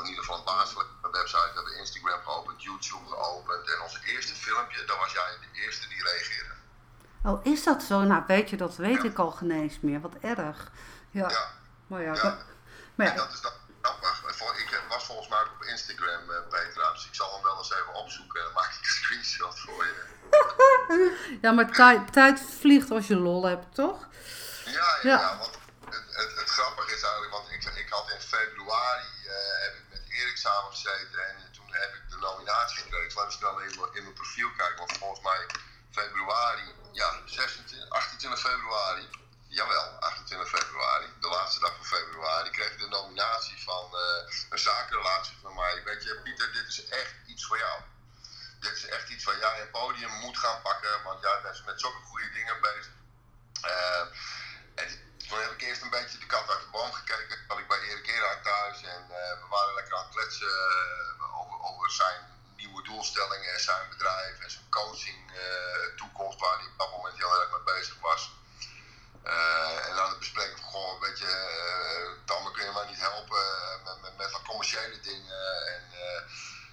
In ieder geval een een website. We hebben Instagram geopend, YouTube geopend. En ons eerste filmpje, dan was jij de eerste die reageerde. Oh, is dat zo? Nou, weet je, dat weet ja. ik al genees meer. Wat erg. ja. ja. Maar ja, ja. Dat, maar ja. En dat is grappig. Ik was volgens mij ook op Instagram, uh, Petra, dus ik zal hem wel eens even opzoeken en dan maak ik een screenshot voor je. [laughs] ja, maar tijd, vliegt als je lol hebt, toch? Ja, ja, ja. ja want het, het, grappige is eigenlijk, want ik, ik had in februari uh, heb ik met Erik samen gezeten en toen heb ik de nominatie gekregen. Laten we snel in, in mijn profiel kijken, want volgens mij februari, ja, 26, 28 februari Jawel, 28 februari, de laatste dag van februari, kreeg ik de nominatie van uh, een zakenrelatie van mij. Weet je, Pieter, dit is echt iets voor jou. Dit is echt iets waar jij een podium moet gaan pakken, want jij bent met zulke goede dingen bezig. Uh, toen heb ik eerst een beetje de kat uit de boom gekeken. Had ik bij Erik Eraak thuis en uh, we waren lekker aan het kletsen uh, over, over zijn nieuwe doelstellingen en zijn bedrijf en zijn coaching uh, toekomst waar hij op dat moment heel erg mee bezig was. en dan het bespreken van, goh, weet je, Tamme kun je mij niet helpen met, met, met wat commerciële dingen. En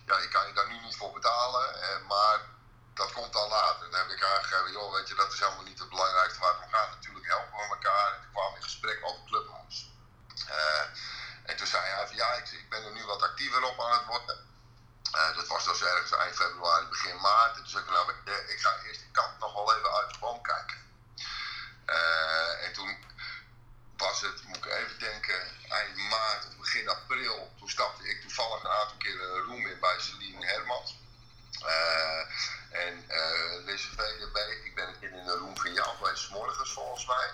ja, ik kan je daar nu niet voor betalen, maar dat komt dan later. Dan heb ik aangegeven, joh, weet je, dat is helemaal niet het belangrijkste waar het om gaat. Natuurlijk helpen we elkaar. En toen kwam in gesprek over Clubhouse. Uh, en toen zei hij van, ja, ik, ik, ben er nu wat actiever op aan het worden. Uh, dat was dus ergens eind februari, begin maart. En ik, nou, ik ga eerst die kant nog wel even uit de boom kijken. Uh, en toen was het, moet ik even denken, eind maart of begin april. Toen stapte ik toevallig een aantal keer een room in bij Celine Hermans. Uh, en uh, deze VDB, ik ben een keer in een room van jou geweest, morgens volgens mij.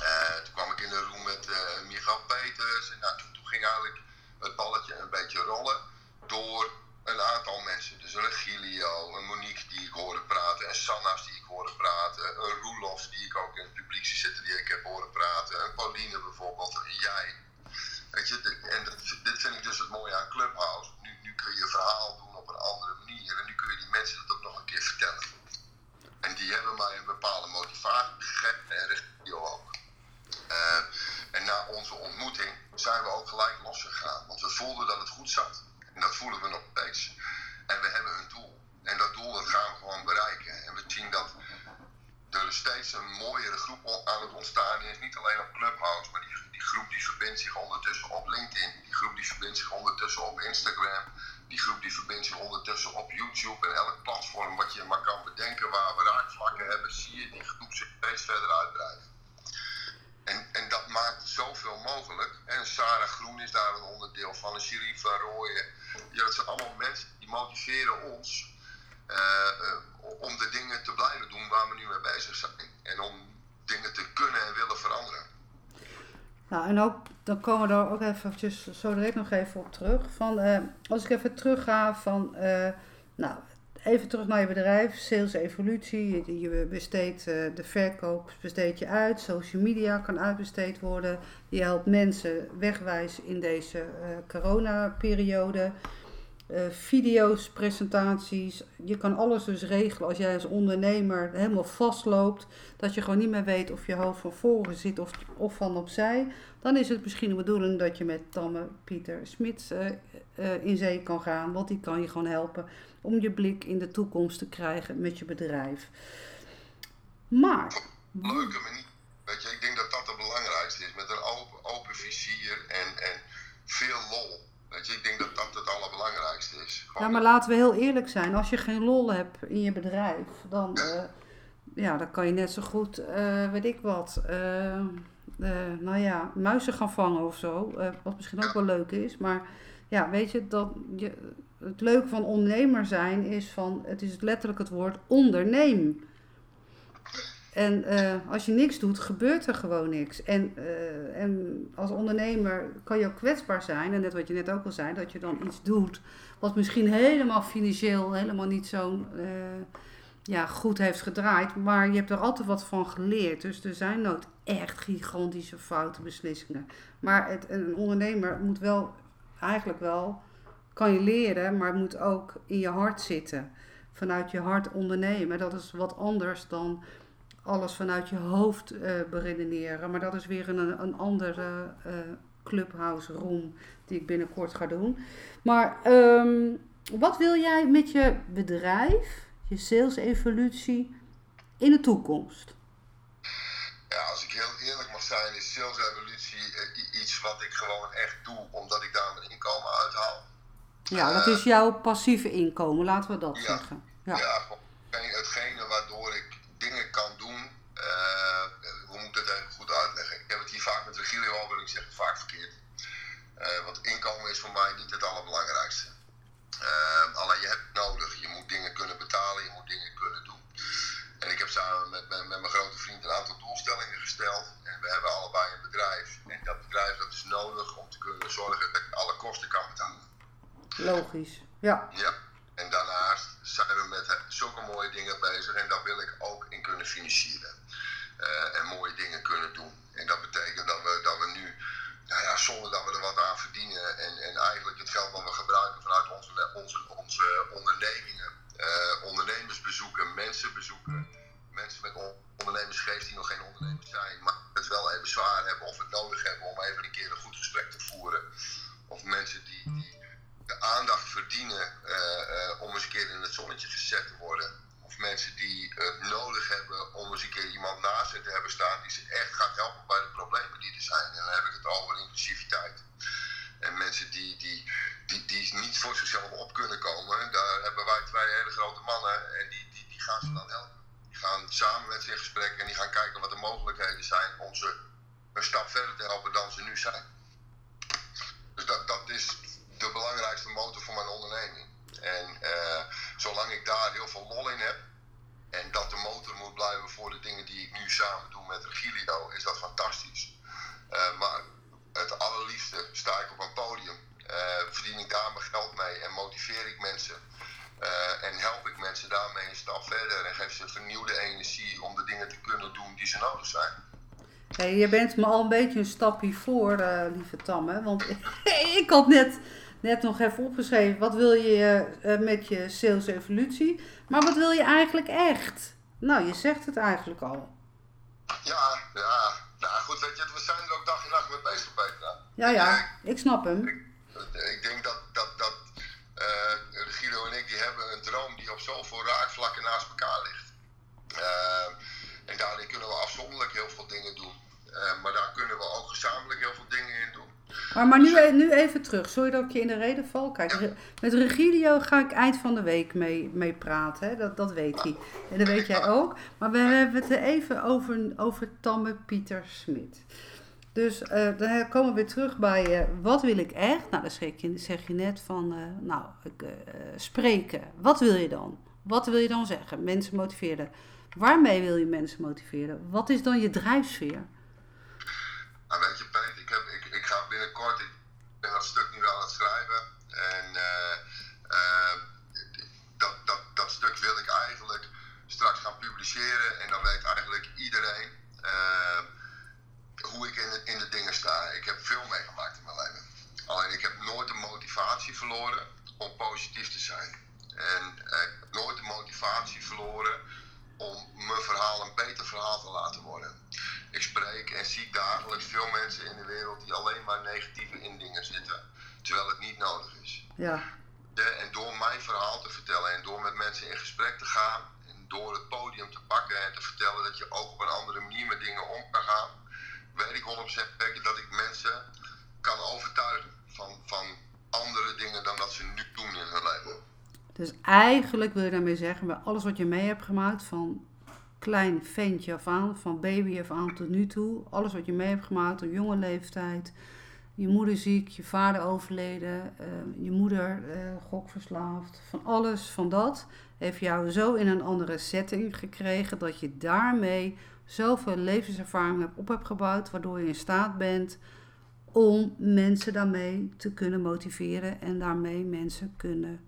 Uh, toen kwam ik in een room met uh, Michael Peters. En nou, toen, toen, ging eigenlijk het balletje een beetje rollen door een aantal mensen. Dus een Regilio, een Monique die ik hoorde praten, een Sanna's die ik hoorde praten, een Roelofs die ik ook in het publiek zie zitten die ik heb horen praten, een Pauline bijvoorbeeld, en jij. Weet je, dit, en dit, dit vind ik dus het mooie aan Clubhouse. Nu, nu kun je je verhaal doen op een andere manier en nu kun je die mensen dat ook nog een keer vertellen. En die hebben mij een bepaalde motivatie gegeven en Regilio ook. Uh, en na onze ontmoeting zijn we ook gelijk losgegaan, want we voelden dat het goed zat. En dat voelen we nog steeds. En we hebben een doel. En dat doel dat gaan we gewoon bereiken. En we zien dat er steeds een mooiere groep aan het ontstaan is. Niet alleen op Clubhouse, maar die, die groep die verbindt zich ondertussen op LinkedIn. Die groep die verbindt zich ondertussen op Instagram. Die groep die verbindt zich ondertussen op YouTube. En elk platform wat je maar kan bedenken waar we raakvlakken hebben, zie je die groep zich steeds verder uitbreiden. En, en dat maakt zoveel mogelijk. En Sarah Groen is daar een onderdeel van, een Sheriff van Rooyen. Ja, dat zijn allemaal mensen die motiveren ons uh, uh, om de dingen te blijven doen waar we nu mee bezig zijn. En om dingen te kunnen en willen veranderen. Nou, en ook, dan komen we er ook eventjes zo direct nog even op terug. Van, uh, als ik even terugga van, nou, even terug naar je bedrijf, sales evolutie. Je besteedt de verkoop, besteed je uit. Social media kan uitbesteed worden. Je helpt mensen wegwijs in deze coronaperiode. Uh, video's, presentaties. Je kan alles dus regelen als jij als ondernemer helemaal vastloopt. Dat je gewoon niet meer weet of je hoofd van voren zit of, of van opzij. Dan is het misschien de bedoeling dat je met Tamme Pieter Smits uh, uh, in zee kan gaan. Want die kan je gewoon helpen om je blik in de toekomst te krijgen met je bedrijf. Maar. Leuke manier. Weet je, ik denk dat dat het belangrijkste is. Met een open, open vizier en, en veel lol. Weet je, ik denk dat dat het allerbelangrijkste is. Gewoon ja, maar laten we heel eerlijk zijn. Als je geen lol hebt in je bedrijf, dan, ja. Uh, ja, dan kan je net zo goed, uh, weet ik wat, uh, nou ja, muizen gaan vangen of zo. wat misschien ook wel leuk is. Maar ja, weet je, dat je, het leuke van ondernemer zijn is van, het is letterlijk het woord onderneem. En uh, als je niks doet, gebeurt er gewoon niks. En, uh, en als ondernemer kan je ook kwetsbaar zijn. En net wat je net ook al zei, dat je dan iets doet wat misschien helemaal financieel helemaal niet zo uh, ja, goed heeft gedraaid. Maar je hebt er altijd wat van geleerd. Dus er zijn nooit echt gigantische foute beslissingen. Maar het, een ondernemer moet wel, eigenlijk wel, kan je leren, maar moet ook in je hart zitten. Vanuit je hart ondernemen. Dat is wat anders dan alles vanuit je hoofd uh, beredeneren. Maar dat is weer een, een andere uh, clubhouse room die ik binnenkort ga doen. Maar um, wat wil jij met je bedrijf, je sales evolutie in de toekomst? Ja, als ik heel eerlijk mag zijn, is sales evolutie uh, iets wat ik gewoon echt doe omdat ik daar mijn inkomen uithaal. Ja, dat is jouw passieve inkomen, laten we dat ja, zeggen. Ja, ja hetgene waardoor ik dingen kan doen. Uh, hoe moet ik dat even goed uitleggen? Ik heb het hier vaak met Regilio over en ik zeg het vaak verkeerd. Uh, want inkomen is voor mij niet het allerbelangrijkste. Uh, alleen je hebt het nodig. Je moet dingen kunnen betalen, je moet dingen kunnen doen. En ik heb samen met, met, met mijn grote vriend een aantal doelstellingen gesteld. En we hebben allebei een bedrijf. En dat bedrijf dat is nodig om te kunnen zorgen dat ik alle kosten kan betalen. Logisch, ja. Ja. En daarnaast zijn we met zulke mooie dingen bezig en daar wil ik ook in kunnen financieren. en mooie dingen kunnen doen. En dat betekent dat we, dat we nu, nou ja, zonder dat we er wat aan verdienen en, en eigenlijk het geld wat we gebruiken vanuit onze, onze, onze ondernemingen, ondernemers bezoeken, mensen bezoeken, mensen met ondernemersgeest die nog geen ondernemers zijn, maar het wel even zwaar hebben of het nodig hebben om even een keer een goed gesprek te voeren. Of mensen die, die de aandacht verdienen uh, om eens een keer in het zonnetje gezet te worden. Of mensen die het nodig hebben om eens een keer iemand naast hen te hebben staan die ze echt gaat helpen bij de problemen die er zijn. En dan heb ik het over inclusiviteit. En mensen die, die, die, die niet voor zichzelf op kunnen komen, daar hebben wij twee hele grote mannen en die, die, die gaan ze dan helpen. Die gaan samen met ze in gesprek en die gaan kijken wat de mogelijkheden zijn om ze een stap verder te helpen dan ze nu zijn. Dus dat, dat is de belangrijkste motor voor mijn onderneming. En uh, zolang ik daar heel veel lol in heb en dat de motor moet blijven voor de dingen die ik nu samen doe met Regilio, is dat fantastisch. Uh, maar het allerliefste sta ik op een podium, uh, verdien ik daar mijn geld mee en motiveer ik mensen. en help ik mensen daarmee een stap verder en geef ze vernieuwde energie om de dingen te kunnen doen die ze nodig zijn. Hey, je bent me al een beetje een stapje voor, lieve Tamme. Want [laughs] ik had net net nog even opgeschreven. Wat wil je uh, met je sales evolutie? Maar wat wil je eigenlijk echt? Nou, je zegt het eigenlijk al. Ja, ja. Nou goed, weet je, we zijn er ook dag en nacht mee bezig, Petra. Ja, ja, ik snap hem. Ik, ik denk dat, dat, dat uh, Guido en ik, die hebben een droom die op zoveel raakvlakken naast elkaar ligt. Uh, en daarin kunnen we afzonderlijk heel veel dingen doen. maar daar kunnen we ook gezamenlijk heel veel dingen in doen. Maar, maar nu, e-, nu even terug, sorry dat ik je in de reden val. Kijk, met Regilio ga ik eind van de week mee, mee praten, hè? Dat, dat weet hij. En dat weet jij ook. Maar we hebben het even over, over Tamme Pieter Smit. Dus uh, dan komen we weer terug bij uh, wat wil ik echt? Nou, dan zeg je, zeg je net van, uh, nou, spreken. Wat wil je dan? Wat wil je dan zeggen? Mensen motiveren. Waarmee wil je mensen motiveren? Wat is dan je drijfsfeer? Nou, weet je, Peter, ik, heb, ik, ik ga binnenkort, ik ben dat stuk nu aan het schrijven. En uh, uh, dat, dat, dat stuk wil ik eigenlijk straks gaan publiceren. En dan weet eigenlijk iedereen uh, hoe ik in de, in de dingen sta. Ik heb veel meegemaakt in mijn leven. Alleen ik heb nooit de motivatie verloren om positief te zijn. En ik heb nooit de motivatie verloren om mijn verhaal een beter verhaal te laten worden. Ik spreek en zie dagelijks veel mensen in de wereld die alleen maar negatieve in dingen zitten, terwijl het niet nodig is. Ja. De, en door mijn verhaal te vertellen en door met mensen in gesprek te gaan en door het podium te pakken en te vertellen dat je ook op een andere manier met dingen om kan gaan, weet ik 100% zeker dat ik mensen kan overtuigen van, van andere dingen dan dat ze nu doen in hun leven. Dus eigenlijk wil je daarmee zeggen, bij alles wat je mee hebt gemaakt, van klein ventje af aan, van baby af aan tot nu toe, alles wat je mee hebt gemaakt op jonge leeftijd, je moeder ziek, je vader overleden, uh, je moeder uh, gokverslaafd, van alles van dat, heeft jou zo in een andere setting gekregen dat je daarmee zoveel levenservaring op hebt gebouwd, waardoor je in staat bent om mensen daarmee te kunnen motiveren en daarmee mensen kunnen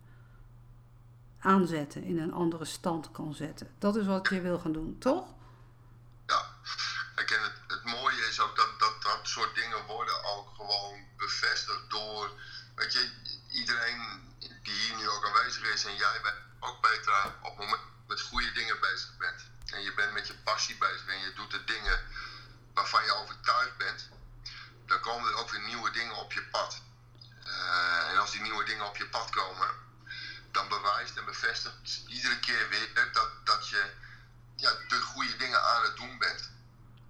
aanzetten, in een andere stand kan zetten. Dat is wat je wil gaan doen, toch? Ja, Kijk, en het, het mooie is ook dat, dat dat soort dingen worden ook gewoon bevestigd door, weet je, iedereen die hier nu ook aanwezig is en jij bent ook beter op het moment met goede dingen bezig bent. En je bent met je passie bezig en je doet de dingen waarvan je overtuigd bent, dan komen er ook weer nieuwe dingen op je pad. Uh, en als die nieuwe dingen op je pad komen, dan bewijst en bevestigt iedere keer weer dat, dat je ja, de goede dingen aan het doen bent.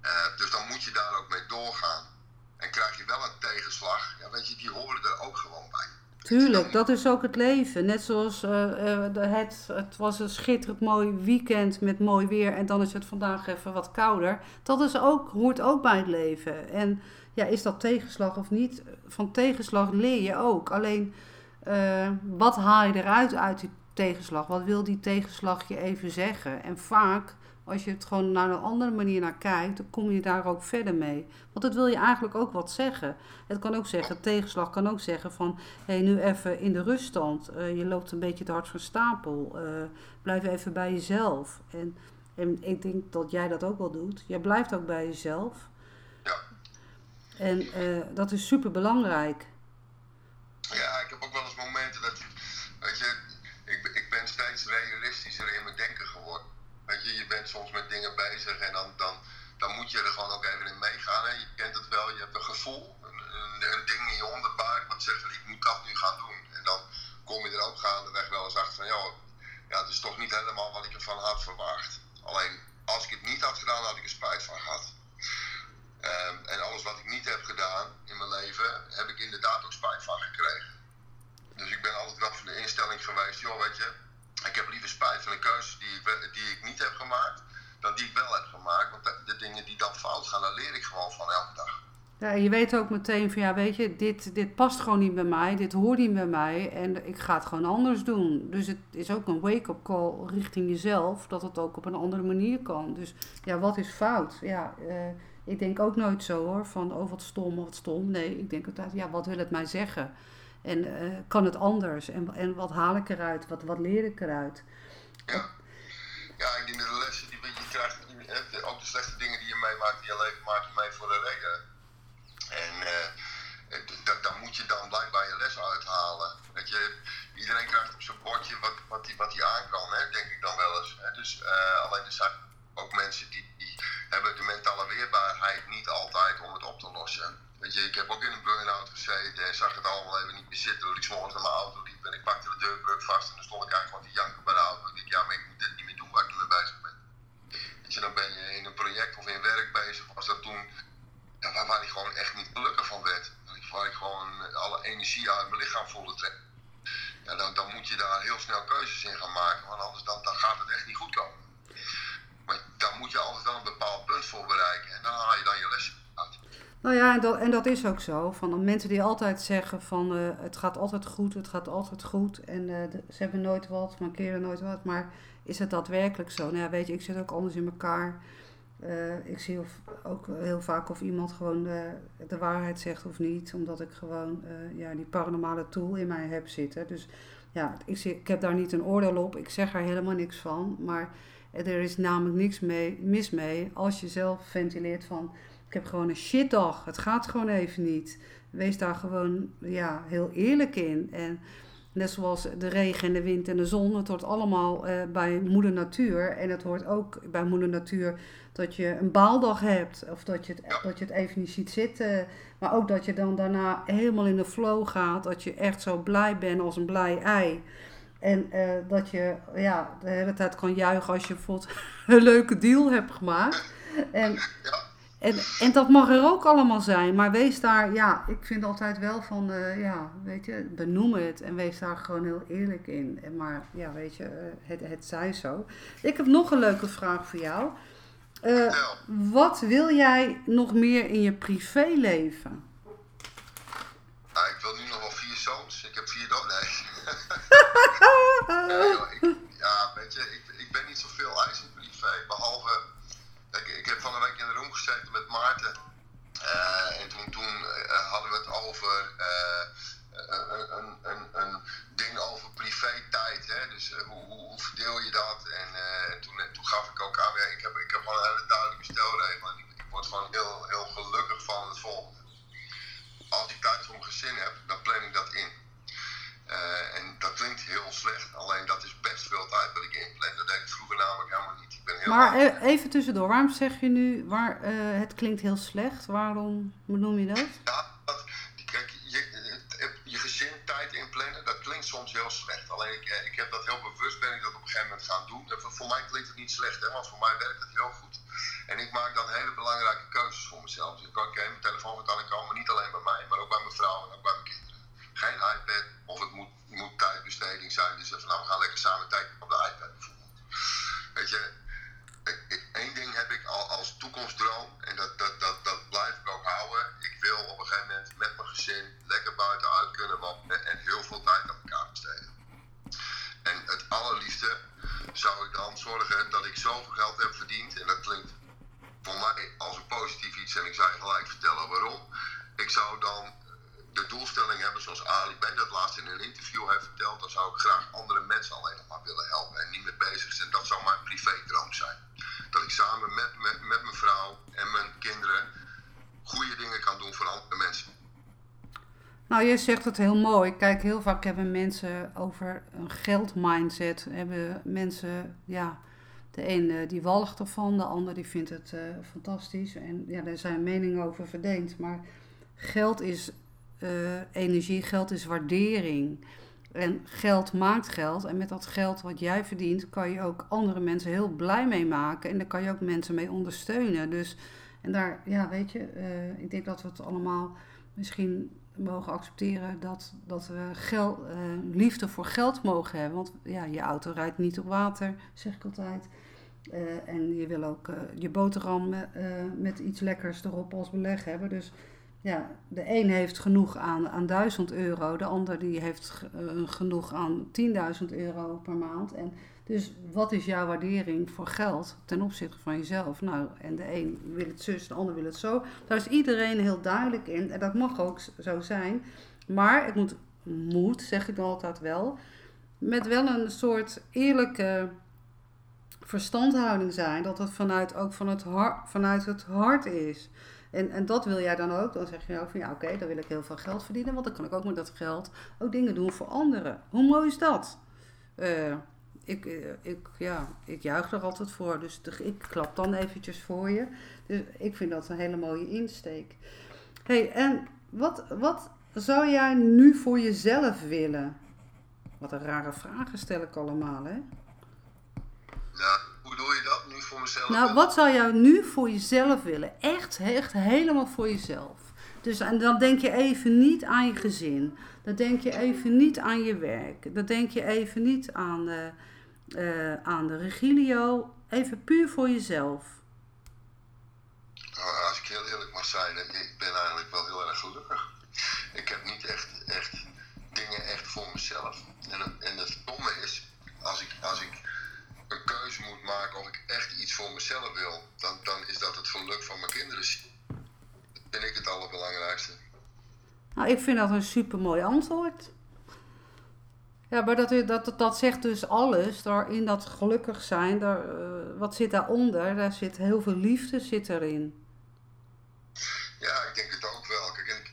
Uh, dus dan moet je daar ook mee doorgaan. En krijg je wel een tegenslag, ja, weet je, die horen er ook gewoon bij. Tuurlijk, dat is ook het leven. Net zoals uh, uh, het, het was een schitterend mooi weekend met mooi weer en dan is het vandaag even wat kouder. Dat is ook, hoort ook bij het leven. En ja, is dat tegenslag of niet? Van tegenslag leer je ook. Alleen uh, wat haal je eruit uit die tegenslag? Wat wil die tegenslag je even zeggen? En vaak, als je het gewoon naar een andere manier naar kijkt, dan kom je daar ook verder mee. Want het wil je eigenlijk ook wat zeggen. Het kan ook zeggen, tegenslag kan ook zeggen van, hé, hey, nu even in de ruststand. Uh, je loopt een beetje te hard van stapel. Uh, blijf even bij jezelf. En En ik denk dat jij dat ook wel doet. Jij blijft ook bij jezelf. Ja. En eh, dat is super belangrijk. Ja, ik heb ook wel eens momenten dat, weet je, ik, ben- ik ben steeds realistischer in mijn denken geworden. Weet je, je bent soms met dingen bezig en dan, dan, dan moet je er gewoon ook even in meegaan. Hè. Je kent het wel, je hebt een gevoel, een, een, een ding in je onderbuik wat zegt ik moet dat nu gaan doen. En dan kom je er ook gaandeweg wel eens achter van, joh, ja, het is toch niet helemaal wat ik ervan had verwacht. Alleen, als ik het niet had gedaan, had ik er spijt van gehad. Ehm, en alles wat ik niet heb gedaan in mijn leven, heb ik inderdaad ook spijt van gekregen. Dus ik ben altijd wel van de instelling geweest, joh, weet je, ik heb liever spijt van de keuzes die die ik niet heb gemaakt, dan die ik wel heb gemaakt. Want de, dingen die dan fout gaan, daar leer ik gewoon van elke dag. Ja, je weet ook meteen van ja, weet je, dit, dit past gewoon niet bij mij, dit hoort niet bij mij en ik ga het gewoon anders doen. Dus het is ook een wake-up call richting jezelf, dat het ook op een andere manier kan. Dus ja, wat is fout? Ja, eh, ik denk ook nooit zo hoor, van oh wat stom, wat stom. Nee, ik denk altijd, ja, wat wil het mij zeggen? En eh, kan het anders? En, en wat haal ik eruit? Wat, wat leer ik eruit? Ja. Ja, ik denk dat de lessen die je krijgt, die- de- ook de slechte dingen die je meemaakt in je leven, maak je mee voor een reden. En eh, het- da- daar moet je dan blijkbaar je les uithalen. Weet je, iedereen krijgt op zijn bordje wat, wat hij wat die aan kan, hè, denk ik dan wel eens. Hè. Dus eh, alleen er zijn ook mensen die, die hebben de mentale weerbaarheid niet altijd om het op te lossen. Weet je, ik heb ook in een burn-out gezeten en zag het allemaal even niet meer zitten. Dat ik s'morgens naar mijn auto liep en ik pakte de deurbrug vast en dan stond ik eigenlijk gewoon te janken bij de auto maar ik moet dit niet meer doen waar ik nu mee bezig ben. Weet je, dan ben je in een project of in werk bezig, was dat toen, ja, waar, waar ik gewoon echt niet gelukkig van werd. Waar ik, waar ik gewoon alle energie uit mijn lichaam voelde trekken. Ja, dan, dan moet je daar heel snel keuzes in gaan maken, want anders dan, dan gaat het echt niet goed komen. Maar daar moet je altijd wel een bepaald punt voor bereiken en dan haal je dan je lessen uit. Nou ja, en en dat is ook zo. Van mensen die altijd zeggen van eh, het gaat altijd goed, het gaat altijd goed. En eh, ze hebben nooit wat, mankeren nooit wat. Maar is het daadwerkelijk zo? Nou ja, weet je, ik zit ook anders in elkaar. Eh, ik zie ook heel vaak of iemand gewoon de, de waarheid zegt of niet. Omdat ik gewoon ja, die paranormale tool in mij heb zitten. Dus ja, ik, ik heb daar niet een oordeel op. Ik zeg er helemaal niks van. Maar er is namelijk niks mee, mis mee als je zelf ventileert van... Ik heb gewoon een shitdag. Het gaat gewoon even niet. Wees daar gewoon ja, heel eerlijk in. En net zoals de regen en de wind en de zon. Het hoort allemaal eh, bij moeder natuur. En het hoort ook bij moeder natuur dat je een baaldag hebt. Of dat je, het, dat je het even niet ziet zitten. Maar ook dat je dan daarna helemaal in de flow gaat. Dat je echt zo blij bent als een blij ei. En eh, dat je ja, de hele tijd kan juichen als je bijvoorbeeld [laughs] een leuke deal hebt gemaakt. En. En, en dat mag er ook allemaal zijn. Maar wees daar, ja, ik vind altijd wel van, eh, ja, weet je, benoem het. En wees daar gewoon heel eerlijk in. En maar, ja, weet je, eh, het, het zij zo. Ik heb nog een leuke vraag voor jou. Eh, wat wil jij nog meer in je privéleven? Nou, ik wil nu nog wel vier zoons. Ik heb vier dochters. Nee. [laughs] ja, ik, ja, weet je, ik, ik ben niet zoveel eis in privé. Behalve, ik, ik heb van een week in de room gezeten met Maarten. Eh, en toen, toen eh, hadden we het over eh, een, een, een, een ding over privé-tijd. Hè? Dus hoe, hoe, verdeel je dat? En toen, toen gaf ik ook aan, ik, heb, ik heb gewoon een hele duidelijke stelregel. En ik, word gewoon heel, heel gelukkig van het volgende. Als ik tijd voor mijn gezin heb, dan plan ik dat in. En dat klinkt heel slecht, Maar eh, even tussendoor, waarom zeg je nu, waar, eh, het klinkt heel slecht? Waarom benoem je dat, je zegt het heel mooi. Kijk, heel vaak hebben mensen over een geldmindset. Hebben mensen, ja, de een die walgt ervan, de ander die vindt het uh, fantastisch. En ja, daar zijn meningen over verdeeld. Maar geld is uh, energie, geld is waardering. En geld maakt geld. En met dat geld wat jij verdient, kan je ook andere mensen heel blij mee maken. En daar kan je ook mensen mee ondersteunen. Dus, en daar, ja, weet je, ik denk dat we het allemaal misschien mogen accepteren dat, dat we geld, uh, liefde voor geld mogen hebben. Want ja, je auto rijdt niet op water, zeg ik altijd. Uh, en je wil ook uh, je boterham met iets lekkers erop als beleg hebben. Dus ja, de een heeft genoeg aan, aan 1000 euro, de ander die heeft genoeg aan 10.000 euro per maand. En dus wat is jouw waardering voor geld ten opzichte van jezelf? Nou, en de een wil het zus, de ander wil het zo. Daar is iedereen heel duidelijk in en dat mag ook zo zijn. Maar het moet, moet zeg ik altijd wel, met wel een soort eerlijke verstandhouding zijn. Dat het vanuit, ook van het hart, vanuit het hart is. En, en dat wil jij dan ook. Dan zeg je nou van ja, oké, dan wil ik heel veel geld verdienen. Want dan kan ik ook met dat geld ook dingen doen voor anderen. Hoe mooi is dat? Uh, ik, ik, ja, ik juich er altijd voor. Dus ik klap dan eventjes voor je. Dus ik vind dat een hele mooie insteek. hey, en wat, wat zou jij nu voor jezelf willen? Wat een rare vragen stel ik allemaal, hè? Ja, hoe doe je dat nu voor mezelf? Nou, wat zou jij nu voor jezelf willen? Echt, echt helemaal voor jezelf. Dus en dan denk je even niet aan je gezin. Dan denk je even niet aan je werk. Dan denk je even niet aan... Uh, uh, aan de Regilio. Even puur voor jezelf. Nou, als ik heel eerlijk mag zijn, ik ben eigenlijk wel heel erg gelukkig. Ik heb niet echt, echt dingen echt voor mezelf. En, en het domme is, als ik, als ik een keuze moet maken of ik echt iets voor mezelf wil, dan, dan is dat het geluk van mijn kinderen. Dat vind ik het allerbelangrijkste. Nou, ik vind dat een super mooi antwoord. Ja, maar dat, dat, dat zegt dus alles. Daar in dat gelukkig zijn, daar, uh, wat zit daaronder? Daar zit heel veel liefde zit erin. Ja, ik denk het ook wel. Kijk, ik,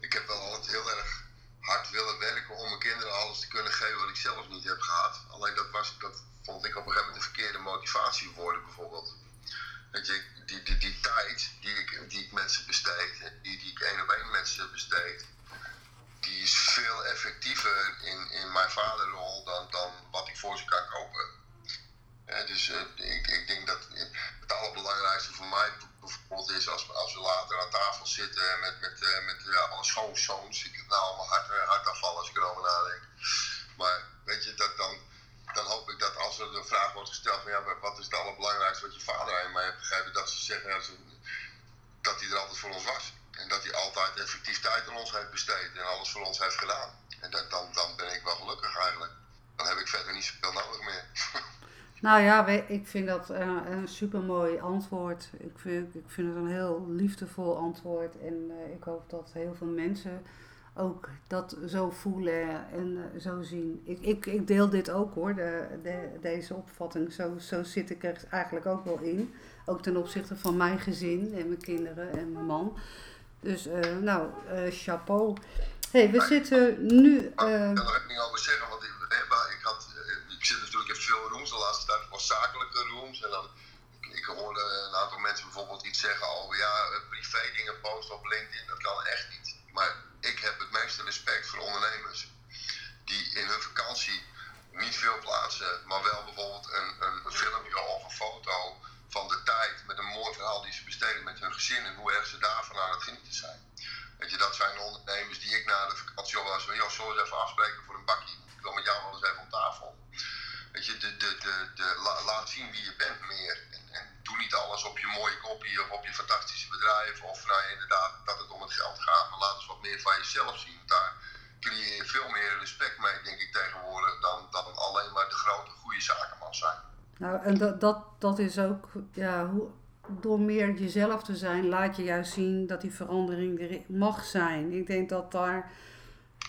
ik heb wel altijd heel erg hard willen werken om mijn kinderen alles te kunnen geven wat ik zelf niet heb gehad. Alleen dat, was, dat vond ik op een gegeven moment de verkeerde motivatie worden, bijvoorbeeld. Weet je, die, die, die tijd die ik, die ik mensen besteed, die, die ik één op één mensen besteed, veel effectiever in, in mijn vaderrol dan, dan wat ik voor ze kan kopen. dus uh, ik, ik denk dat het allerbelangrijkste voor mij bijvoorbeeld is als, als we later aan tafel zitten met, met, uh, met ja, alle schoonzoons. Ik heb nou allemaal hard, eh, hard afval als ik erover nadenk. Maar weet je, dat, dan, dan hoop ik dat als er de vraag wordt gesteld van ja, wat is het allerbelangrijkste wat je vader aan mij heeft gegeven, dat ze zeggen ja, dat hij er altijd voor ons was. En dat hij altijd effectief tijd aan ons heeft besteed en alles voor ons heeft gedaan. En dat, dan, dan ben ik wel gelukkig eigenlijk. Dan heb ik verder niet zoveel nodig meer. [laughs] Nou ja, ik vind dat een, een super mooi antwoord. Ik vind, ik vind het een heel liefdevol antwoord. En uh, ik hoop dat heel veel mensen ook dat zo voelen en uh, zo zien. Ik, ik, ik deel dit ook hoor, de, de, deze opvatting. Zo, zo zit ik er eigenlijk ook wel in. Ook ten opzichte van mijn gezin en mijn kinderen en mijn man. Dus uh, nou, uh, chapeau. hey, we zitten nu. Uh... Ik kan er niet over zeggen, want ik, ik, had, ik zit natuurlijk in veel rooms de laatste tijd, was zakelijke rooms. En dan, ik, ik, hoorde een aantal mensen bijvoorbeeld iets zeggen over ja, privé dingen posten op LinkedIn. Dat kan echt niet. Maar ik heb het meeste respect voor ondernemers die in hun vakantie niet veel plaatsen, maar wel bijvoorbeeld een, een filmpje of een foto van de tijd met een mooi verhaal die ze besteden met hun gezin en hoe erg ze daarvan aan het genieten zijn. Weet je, dat zijn ondernemers die ik na de vakantie al was van, joh, zullen eens even afspreken voor een bakje? Ik wil met jou wel eens even op tafel. Weet je, de, de, de, de, laat zien wie je bent meer. En, en doe niet alles op je mooie kopie of op je fantastische bedrijf. Of nou, inderdaad dat het om het geld gaat. Maar laat eens wat meer van jezelf zien. Daar creëer je veel meer respect mee, denk ik tegenwoordig, dan, dan alleen maar de grote goede zakenman zijn. Nou, en dat, dat, dat is ook, ja, hoe, door meer jezelf te zijn, laat je juist zien dat die verandering er mag zijn. Ik denk dat daar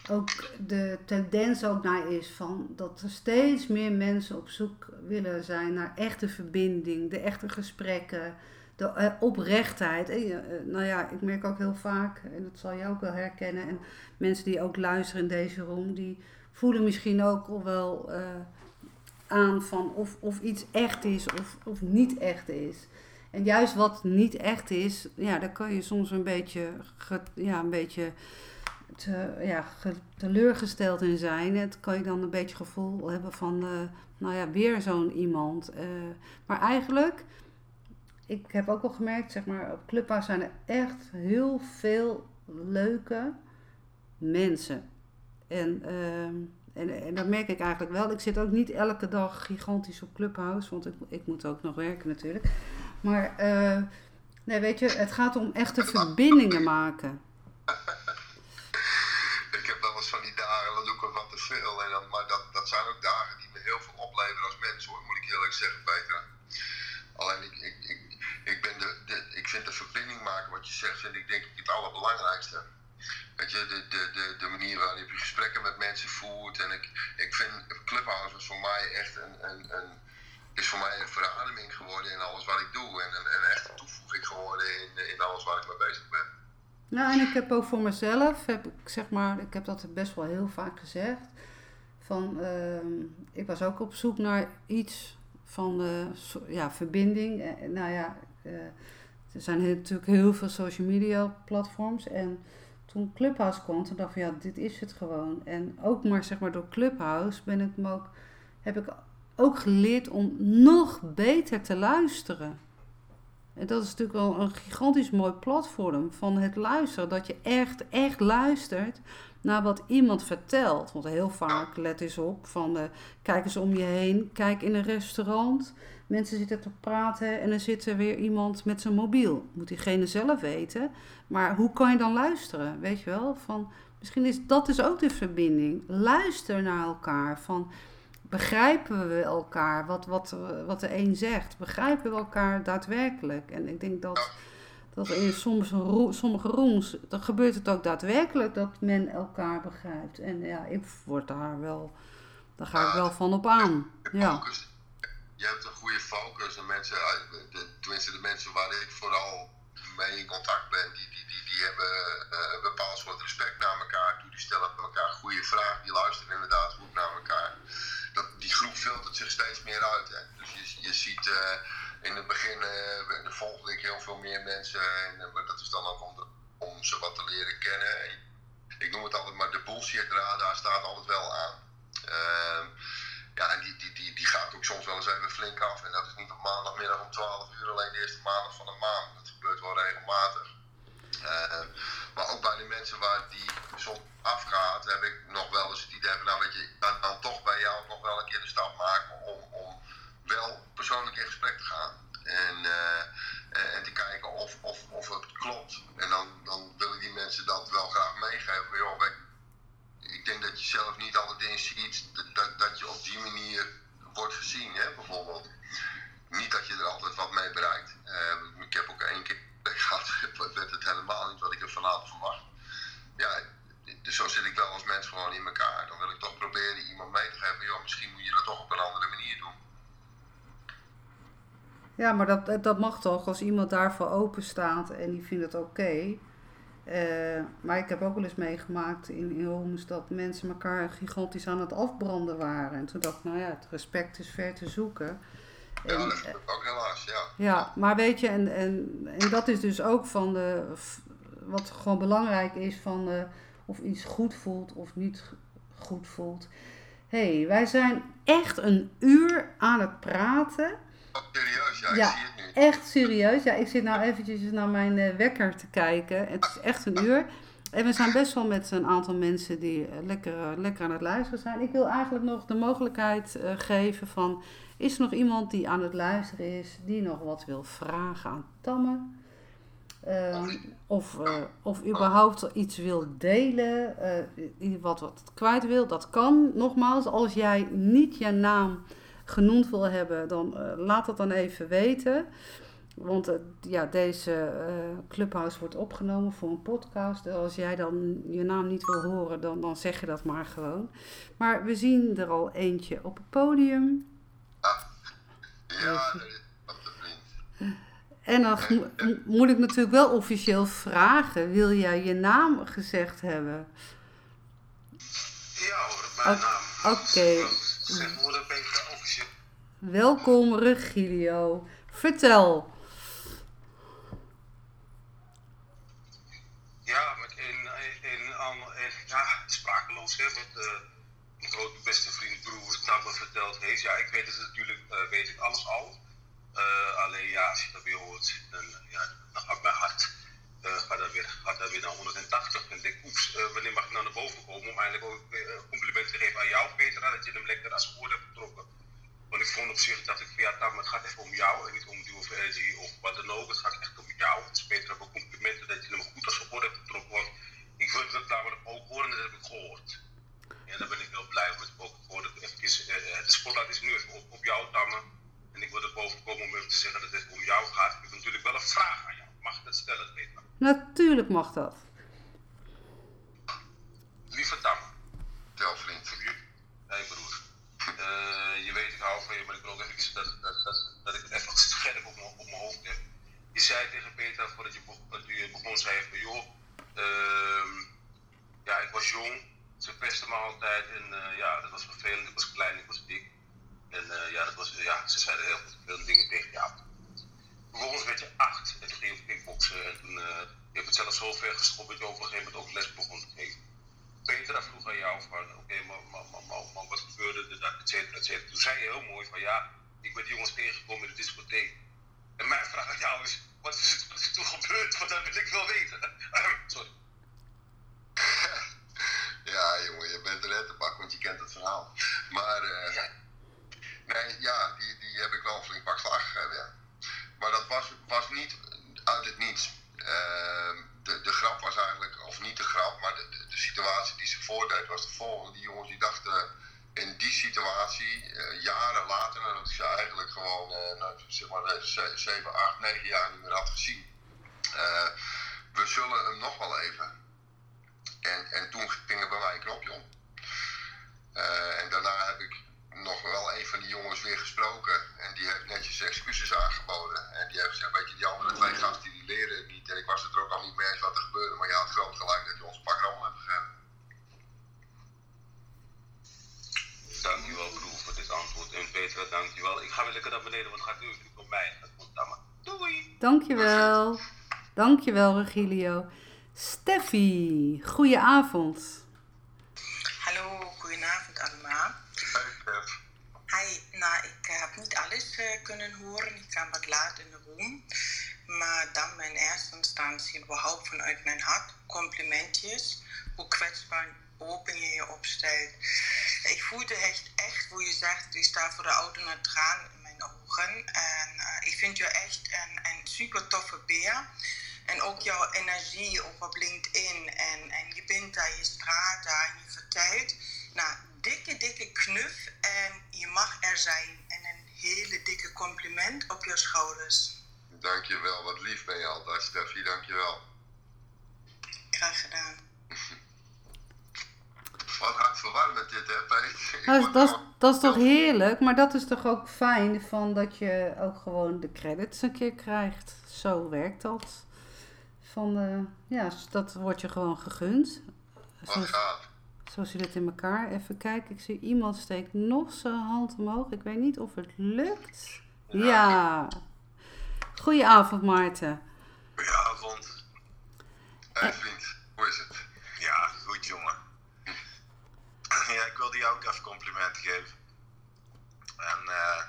ook de tendens ook naar is van dat er steeds meer mensen op zoek willen zijn naar echte verbinding, de echte gesprekken, de eh, oprechtheid. Eh, nou ja, ik merk ook heel vaak, en dat zal je ook wel herkennen, en mensen die ook luisteren in deze room, die voelen misschien ook wel aan van of, of iets echt is of, of niet echt is. En juist wat niet echt is, ja, daar kan je soms een beetje, ja, een beetje te, ja, teleurgesteld in zijn. Het kan je dan een beetje gevoel hebben van, uh, nou ja, weer zo'n iemand. Uh, maar eigenlijk, ik heb ook al gemerkt, zeg maar, op Clubhouse zijn er echt heel veel leuke mensen. En, uh, en, en dat merk ik eigenlijk wel. Ik zit ook niet elke dag gigantisch op Clubhouse, want ik, ik moet ook nog werken natuurlijk. Maar uh, nee, weet je, het gaat om echte verbindingen maken. [laughs] ik heb wel eens van die dagen, dat doe ik wat te veel. En dan, maar dat, dat zijn ook dagen die me heel veel opleveren als mens hoor, moet ik eerlijk zeggen, Peter. Alleen ik, ik, ik, ik, ben de, ik vind de verbinding maken, wat je zegt, vind ik denk ik het allerbelangrijkste. Weet je, de, de, de, de manier waarop je gesprekken met mensen voert. En ik, ik vind Clubhouse was voor mij echt een, een, een is voor mij een verademing geworden in alles wat ik doe. En een, een echte toevoeging geworden in, in alles waar ik mee bezig ben. Nou, en ik heb ook voor mezelf, heb ik, zeg maar, ik heb dat best wel heel vaak gezegd. Van, uh, ik was ook op zoek naar iets van uh, ja, verbinding. Uh, nou ja, uh, er zijn natuurlijk heel veel social media platforms. En toen Clubhouse kwam, toen dacht ik ja, dit is het gewoon. En ook maar zeg maar door Clubhouse ben ik ook, heb ik ook geleerd om nog beter te luisteren. En dat is natuurlijk wel een gigantisch mooi platform van het luisteren. Dat je echt, echt luistert naar wat iemand vertelt. Want heel vaak, let eens op, van uh, kijk eens om je heen. Kijk in een restaurant. Mensen zitten te praten en er zit er weer iemand met zijn mobiel. Moet diegene zelf weten. Maar hoe kan je dan luisteren? Weet je wel? Van, misschien is dat is ook de verbinding. Luister naar elkaar. Van, begrijpen we elkaar, wat, wat, wat de een zegt? Begrijpen we elkaar daadwerkelijk? En ik denk dat, dat in sommige, sommige rooms, dan gebeurt het ook daadwerkelijk dat men elkaar begrijpt. En ja, ik word daar wel, daar ga ik wel van op aan. Ja. Je hebt een goede focus en mensen, de, tenminste de mensen waar ik vooral mee in contact ben, die, die, die, die hebben uh, een bepaald soort respect naar elkaar toe. Die stellen elkaar goede vragen, die luisteren inderdaad goed naar elkaar dat, die groep filtert zich steeds meer uit. Hè. Dus je, je ziet uh, in het begin, uh, de volgende ik heel veel meer mensen. En, maar dat is dan ook om, om ze wat te leren kennen. En ik noem het altijd maar de bullshit radar staat altijd wel aan. Ehm, ja, en die, die, die, die gaat ook soms wel eens even flink af. En dat is niet op maandagmiddag om 12 uur, alleen de eerste maandag van de maand. Dat gebeurt wel regelmatig. Uh, maar ook bij de mensen waar die soms afgaat, heb ik nog wel eens het idee van, nou je, dan toch bij jou nog wel een keer de stap maken om, om wel persoonlijk in gesprek te gaan. En, uh, en te kijken of, of, of het klopt. En dan, dan wil ik die mensen dat wel graag meegeven. Joh, ik denk dat je zelf niet altijd inziet dat, dat je op die manier wordt gezien, hè, bijvoorbeeld. Niet dat je er altijd wat mee bereikt. Uh, ik heb ook één keer [laughs] gehad, werd het helemaal niet wat ik er vanavond verwacht. Ja, dus zo zit ik wel als mens gewoon in elkaar. Dan wil ik toch proberen iemand mee te geven, joh, misschien moet je dat toch op een andere manier doen. Ja, maar dat, dat mag toch als iemand daarvoor open staat en die vindt het oké. Uh, maar ik heb ook wel eens meegemaakt in, in dat mensen elkaar gigantisch aan het afbranden waren. En toen dacht ik, nou ja, het respect is ver te zoeken. Ja, en, dat is ook helaas, ja. Ja, maar weet je, en, en, en dat is dus ook van de, wat gewoon belangrijk is van de, of iets goed voelt of niet goed voelt. Hé, hey, wij zijn echt een uur aan het praten. Oh, serieus, ja, ja, ik zie het nu. Echt serieus. Ja, ik zit nou eventjes naar mijn uh, wekker te kijken. Het is echt een uur. En we zijn best wel met een aantal mensen die uh, lekker, uh, lekker aan het luisteren zijn. Ik wil eigenlijk nog de mogelijkheid geven van... Is er nog iemand die aan het luisteren is, die nog wat wil vragen aan Tamme? Uh, of, uh, of überhaupt iets wil delen, wat, wat kwijt wil, dat kan. Nogmaals, als jij niet je naam genoemd wil hebben, dan laat dat dan even weten. Want eh, ja, deze eh, Clubhouse wordt opgenomen voor een podcast. Als jij dan je naam niet wil horen, dan, dan zeg je dat maar gewoon. Maar we zien er al eentje op het podium. Ja. En dan mo- mo- moet ik natuurlijk wel officieel vragen: wil jij je naam gezegd hebben? Ja hoor, mijn naam. oké. Zeg moeder Peter officieel. Welkom, Regilio. Vertel. Ja, een ja, sprakeloos hè, wat eh, mijn grote beste vriend broer Tabbe verteld heeft. Ja, ik weet het natuurlijk, eh, weet ik alles al. Eh, alleen ja, als je dat weer hoort, dan, ja, gaat mijn hart gaat dat weer, gaat dat weer naar 180. En denk, oeps, wanneer mag ik nou naar boven komen om eigenlijk ook weer een compliment te geven aan jou, Petra, dat je hem lekker als woord hebt getrokken. Want ik vond op zich dat ik van ja, Tam, het gaat even om jou en niet om of Energy of wat dan ook. Het gaat echt om jou. Het is beter ook complimenten dat je hem goed als woord hebt getrokken. Want ik wil dat namelijk ook horen en dat heb ik gehoord. En daar ben ik heel blij om het ook gehoord. Even, eh, de spotlight is nu even op, op jou, Tamme. En ik wil er boven komen om even te zeggen dat het om jou gaat. Ik heb natuurlijk wel een vraag aan jou. Mag ik dat stellen, Petra? Natuurlijk mag dat. Lieve Tamme. Tel vriend. Hé broer, Eh, weet ik hou van je, maar ik wil ook even dat, dat, dat, ik even scherp op mijn, op mijn hoofd heb. Je zei tegen Peter voordat je, dat je begon, zei je van joh, ehm, ja ik was jong, ze pesten me altijd en eh, ja dat was vervelend, ik was klein, ik was dik. En eh, ja, dat was, ja, ze zeiden heel veel dingen tegen jou. Vervolgens werd je acht en toen ging je kickboksen en toen, eh, je hebt het zelfs zo ver geschopt dat je op een gegeven moment ook les begon te geven. Petra vroeg aan jou van, oké, maar, maar, maar, maar, maar wat gebeurde er, et cetera, et cetera. Toen zei je heel mooi van, ja, ik ben die jongens tegengekomen in de discotheek. En mijn vraag aan jou is, wat is, het, wat is er toen gebeurd? Want dat wil ik wel weten. [laughs] Sorry. [laughs] Ja, jongen, je bent er net te pak, want je kent het verhaal. Maar, eh, nee, ja, die, die heb ik wel een flink pak slag gegeven, ja. Maar dat was, was niet uit het niets. Ehm, de, de grap was eigenlijk, of niet de grap, maar de, de, situatie die ze voordeed was de volgende. Die jongens die dachten in die situatie, eh, jaren later, nadat ik ze eigenlijk gewoon, eh, nou, zeg maar, eh, ze- 7, 8, 9 jaar niet meer had gezien. eh, we zullen hem nog wel even. En, en toen ging er bij mij een knopje om. En daarna heb ik nog wel een van die jongens weer gesproken. En die heeft netjes excuses aangeboden. En die heeft gezegd, weet je, die andere twee gasten die leren het niet. En ik was het er ook al niet mee eens wat er gebeurde. Maar je had groot gelijk dat je ons pak rommel hebt gegeven. Dankjewel broer voor dit antwoord. En Petra, dankjewel. Ik ga weer lekker naar beneden, want het gaat nu niet om mij. Het komt aan me. Doei! Dankjewel. Dankjewel, Regilio. Steffi, goedenavond. Hallo, goedenavond allemaal. Hey, Stef. Hi, nou, ik heb niet alles eh, kunnen horen. Ik kwam wat laat in de room. Maar dan in eerste instantie, überhaupt vanuit mijn hart, complimentjes. Hoe kwetsbaar en open je je opstelt. Ik voelde echt, echt hoe je zegt, je staat voor de auto naar tranen in mijn ogen. En eh, ik vind je echt een, een super toffe beer. En ook jouw energie op LinkedIn. En, en je bent daar, je straalt daar en je vertelt. Nou, dikke, dikke knuf. En je mag er zijn. En een hele dikke compliment op je schouders. Dankjewel, wat lief ben je altijd, Steffi, dankjewel. Graag gedaan. [laughs] Wat hartverwarmend dit, hè, Peet? [laughs] Dat is, dat, is, dat is toch heerlijk, maar dat is toch ook fijn van dat je ook gewoon de credits een keer krijgt. Zo werkt dat. Van, eh, ja, dat wordt je gewoon gegund. Wat Zo, gaaf. Zo zit het in elkaar. Even kijken, ik zie iemand steekt nog zijn hand omhoog. Ik weet niet of het lukt. Ja. Goedenavond, Maarten. Goedenavond. Hé vriend, hoe is het? Ja, goed jongen. Ja, ik wilde jou ook even complimenten geven. En eh,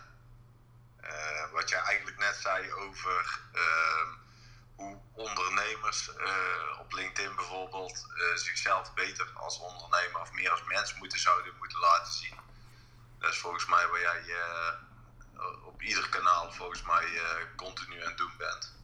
eh, wat jij eigenlijk net zei over ehm, hoe ondernemers eh, op LinkedIn bijvoorbeeld eh, zichzelf beter als ondernemer of meer als mens moeten zouden moeten laten zien. Dat is volgens mij waar jij eh, op ieder kanaal volgens mij eh, continu aan het doen bent.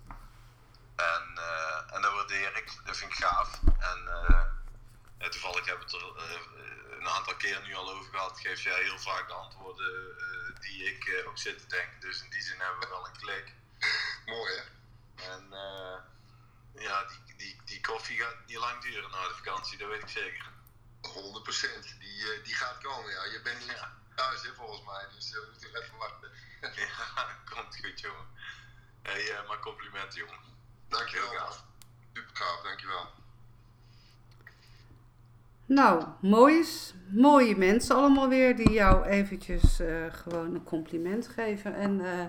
En, eh, en dat waardeer ik, dat vind ik gaaf. En eh, toevallig heb ik het er eh, een aantal keer nu al over gehad. Geef jij heel vaak de antwoorden eh, die ik eh, ook zit te denken. Dus in die zin hebben we wel een klik. Mooi hè? En uh, ja, die, die, die koffie gaat niet lang duren na de vakantie, dat weet ik zeker. 100%, die, uh, die gaat komen ja. Je bent ja. thuis hè, volgens mij, dus we moeten even wachten. [laughs] ja, komt goed jongen. Hey, uh, maar complimenten jongen. Dankjewel. Gaaf. Super gaaf, dankjewel. Nou, moois. Mooie mensen allemaal weer die jou eventjes uh, gewoon een compliment geven. En uh,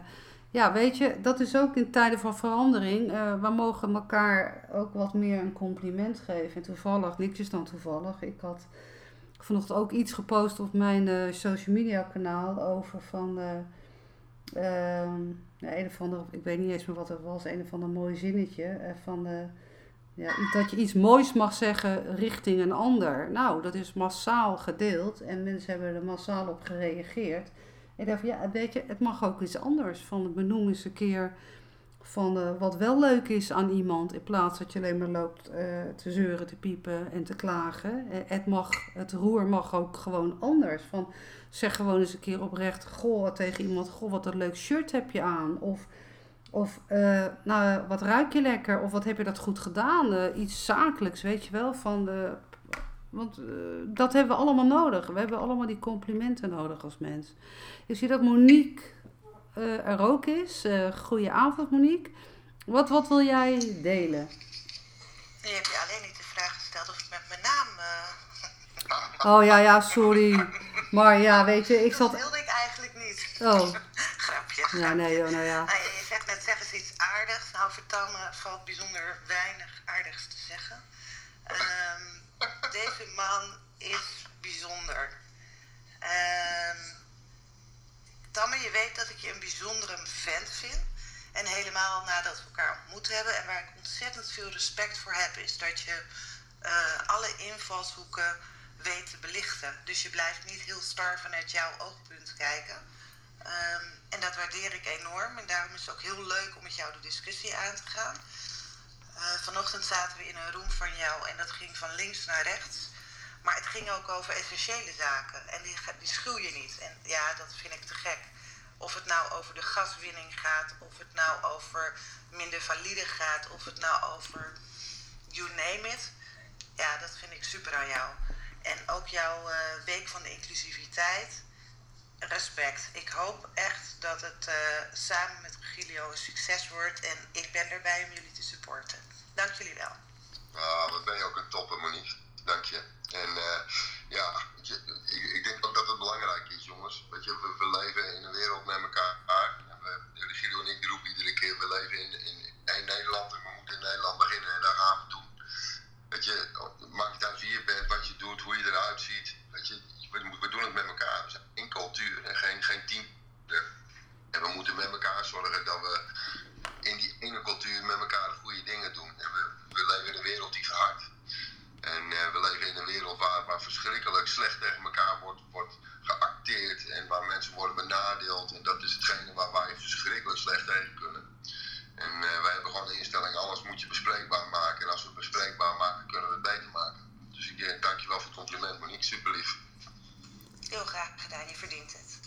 ja, weet je, dat is ook in tijden van verandering. Uh, we mogen elkaar ook wat meer een compliment geven. En toevallig, niks dan toevallig. Ik had vanochtend ook iets gepost op mijn social media kanaal over van... Ehm, een of ander, ik weet niet eens meer wat het was, een of ander mooi zinnetje van ja, dat je iets moois mag zeggen richting een ander. Nou, dat is massaal gedeeld en mensen hebben er massaal op gereageerd. Ik dacht ja, weet je, het mag ook iets anders. Van benoem eens een keer van uh, wat wel leuk is aan iemand. In plaats dat je alleen maar loopt uh, te zeuren, te piepen en te klagen. Uh, het, mag, het roer mag ook gewoon anders. Van zeg gewoon eens een keer oprecht goh, tegen iemand: Goh, wat een leuk shirt heb je aan. Of of, nou, wat ruik je lekker? Of wat heb je dat goed gedaan? Iets zakelijks, weet je wel. Van de, want uh, dat hebben we allemaal nodig. We hebben allemaal die complimenten nodig als mens. Je ziet dat Monique er ook is. Goedenavond, Monique. Wat, wat wil jij delen? Je hebt je alleen niet de vraag gesteld of het met mijn naam... Oh ja, ja, sorry. Maar ja, weet je, ik zat... Dat wilde ik eigenlijk niet. Oh. [laughs] Grapje. Ja, nee joh, nou ja. Nou, je zegt net, zeg eens iets aardigs. Nou, vertel me, valt bijzonder weinig aardigs te zeggen. Um, deze man is bijzonder. Um, Tamme, je weet dat ik je een bijzondere vent vind. En helemaal nadat we elkaar ontmoet hebben. En waar ik ontzettend veel respect voor heb, is dat je uh, alle invalshoeken weet te belichten. Dus je blijft niet heel star vanuit jouw oogpunt kijken. Um, en dat waardeer ik enorm. En daarom is het ook heel leuk om met jou de discussie aan te gaan. Uh, vanochtend zaten we in een room van jou en dat ging van links naar rechts. Maar het ging ook over essentiële zaken. En die, die schuw je niet. En ja, dat vind ik te gek. Of het nou over de gaswinning gaat, of het nou over minder valide gaat, of het nou over you name it. Ja, dat vind ik super aan jou. En ook jouw uh, week van de inclusiviteit respect. Ik hoop echt dat het uh, samen met Regilio een succes wordt. En ik ben erbij om jullie te supporten. Dank jullie wel. Ah, wat ben je ook een topper, Monique. Dank je. En uh, ja, ik, ik, denk ook dat het belangrijk is, jongens. Weet je, we, leven in een wereld met elkaar. We, Regilio en ik roepen iedere keer, we leven in, in, Nederland. En we moeten in Nederland beginnen en daar gaan we toe. Weet je, maakt niet uit wie je bent, wat je doet, hoe je eruit ziet. Je, we, doen het met elkaar. We zijn één cultuur en geen, geen team. En we moeten met elkaar zorgen dat we in die ene cultuur met elkaar goede dingen doen. En we, leven in een wereld die verhardt. En uh, we leven in een wereld waar, waar verschrikkelijk slecht tegen elkaar wordt, wordt geacteerd en waar mensen worden benadeeld. En dat is hetgene waar wij verschrikkelijk slecht tegen kunnen. En uh, wij hebben gewoon de instelling, alles moet je bespreekbaar maken. En als we het bespreekbaar maken, kunnen we het beter maken. Dus ik uh, dank je wel voor het compliment, Monique. Super lief. Heel graag gedaan, je verdient het.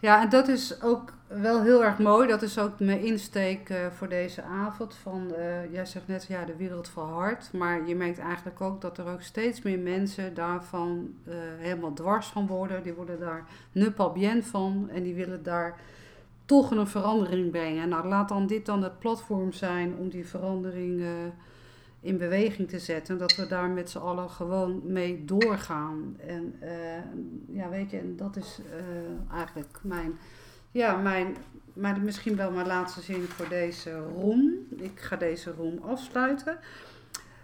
Ja, en dat is ook wel heel erg mooi. Dat is ook mijn insteek uh, voor deze avond. Van, uh, jij zegt net, ja, de wereld verhardt. Maar je merkt eigenlijk ook dat er ook steeds meer mensen daarvan uh, helemaal dwars van worden. Die worden daar ne pas bien van. En die willen daar toch een verandering brengen. Nou, laat dan dit dan het platform zijn om die verandering in beweging te zetten. Dat we daar met z'n allen gewoon mee doorgaan. En uh, ja, weet je, en dat is uh, eigenlijk mijn, ja, mijn, maar misschien wel mijn laatste zin voor deze room. Ik ga deze room afsluiten.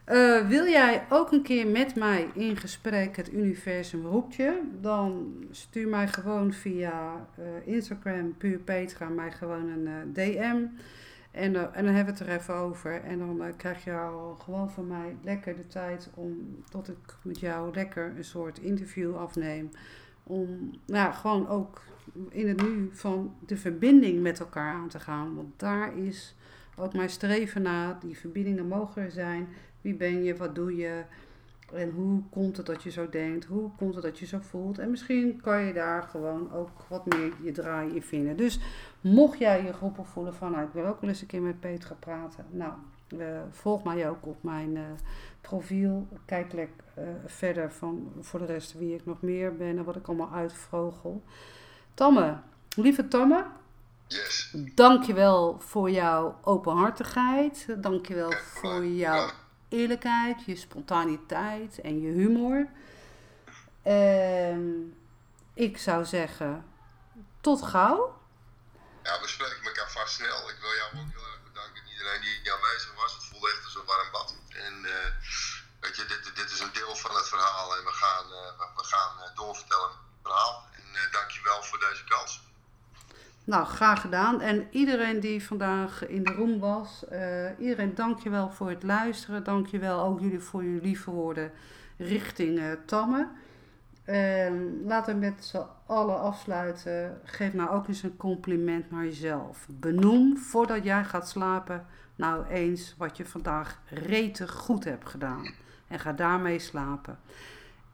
Uh, wil jij ook een keer met mij in gesprek het universum roept je? Dan stuur mij gewoon via Instagram, puur Petra, mij gewoon een DM. En, uh, en dan hebben we het er even over. En dan uh, krijg je al gewoon van mij lekker de tijd om tot ik met jou lekker een soort interview afneem. Om nou, gewoon ook in het nu van de verbinding met elkaar aan te gaan. Want daar is ook mijn streven naar. Die verbindingen mogen er zijn. Wie ben je? Wat doe je? En hoe komt het dat je zo denkt? Hoe komt het dat je zo voelt? En misschien kan je daar gewoon ook wat meer je draai in vinden. Dus mocht jij je geroepen voelen van, nou, ik wil ook wel eens een keer met Petra praten. Nou, eh, volg mij ook op mijn eh, profiel. Kijk lekker eh, verder van voor de rest wie ik nog meer ben en wat ik allemaal uitvrogel. Tamme, lieve Tamme, Yes. dankjewel voor jouw openhartigheid. Dankjewel voor jouw eerlijkheid, je spontaniteit en je humor. Ehm, ik zou zeggen, tot gauw. Ja, we spreken elkaar vast snel. Ik wil jou ook heel erg bedanken. en Iedereen die aanwezig was. Het voelde echt als een warm bad. En eh, weet je, dit, dit is een deel van het verhaal. En we gaan, eh, we, gaan eh, doorvertellen het verhaal. En eh dank je wel voor deze kans. Nou, graag gedaan. En iedereen die vandaag in de room was, iedereen dank je wel voor het luisteren. Dank je wel ook jullie voor jullie lieve woorden richting eh, Tamme. En laten we met z'n allen afsluiten. Geef nou ook eens een compliment naar jezelf. Benoem voordat jij gaat slapen nou eens wat je vandaag rete goed hebt gedaan. En ga daarmee slapen.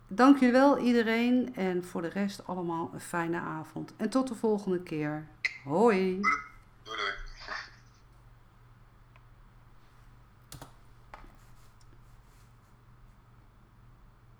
Dank je wel iedereen en voor de rest allemaal een fijne avond. En tot de volgende keer. Hoi! Doei doei.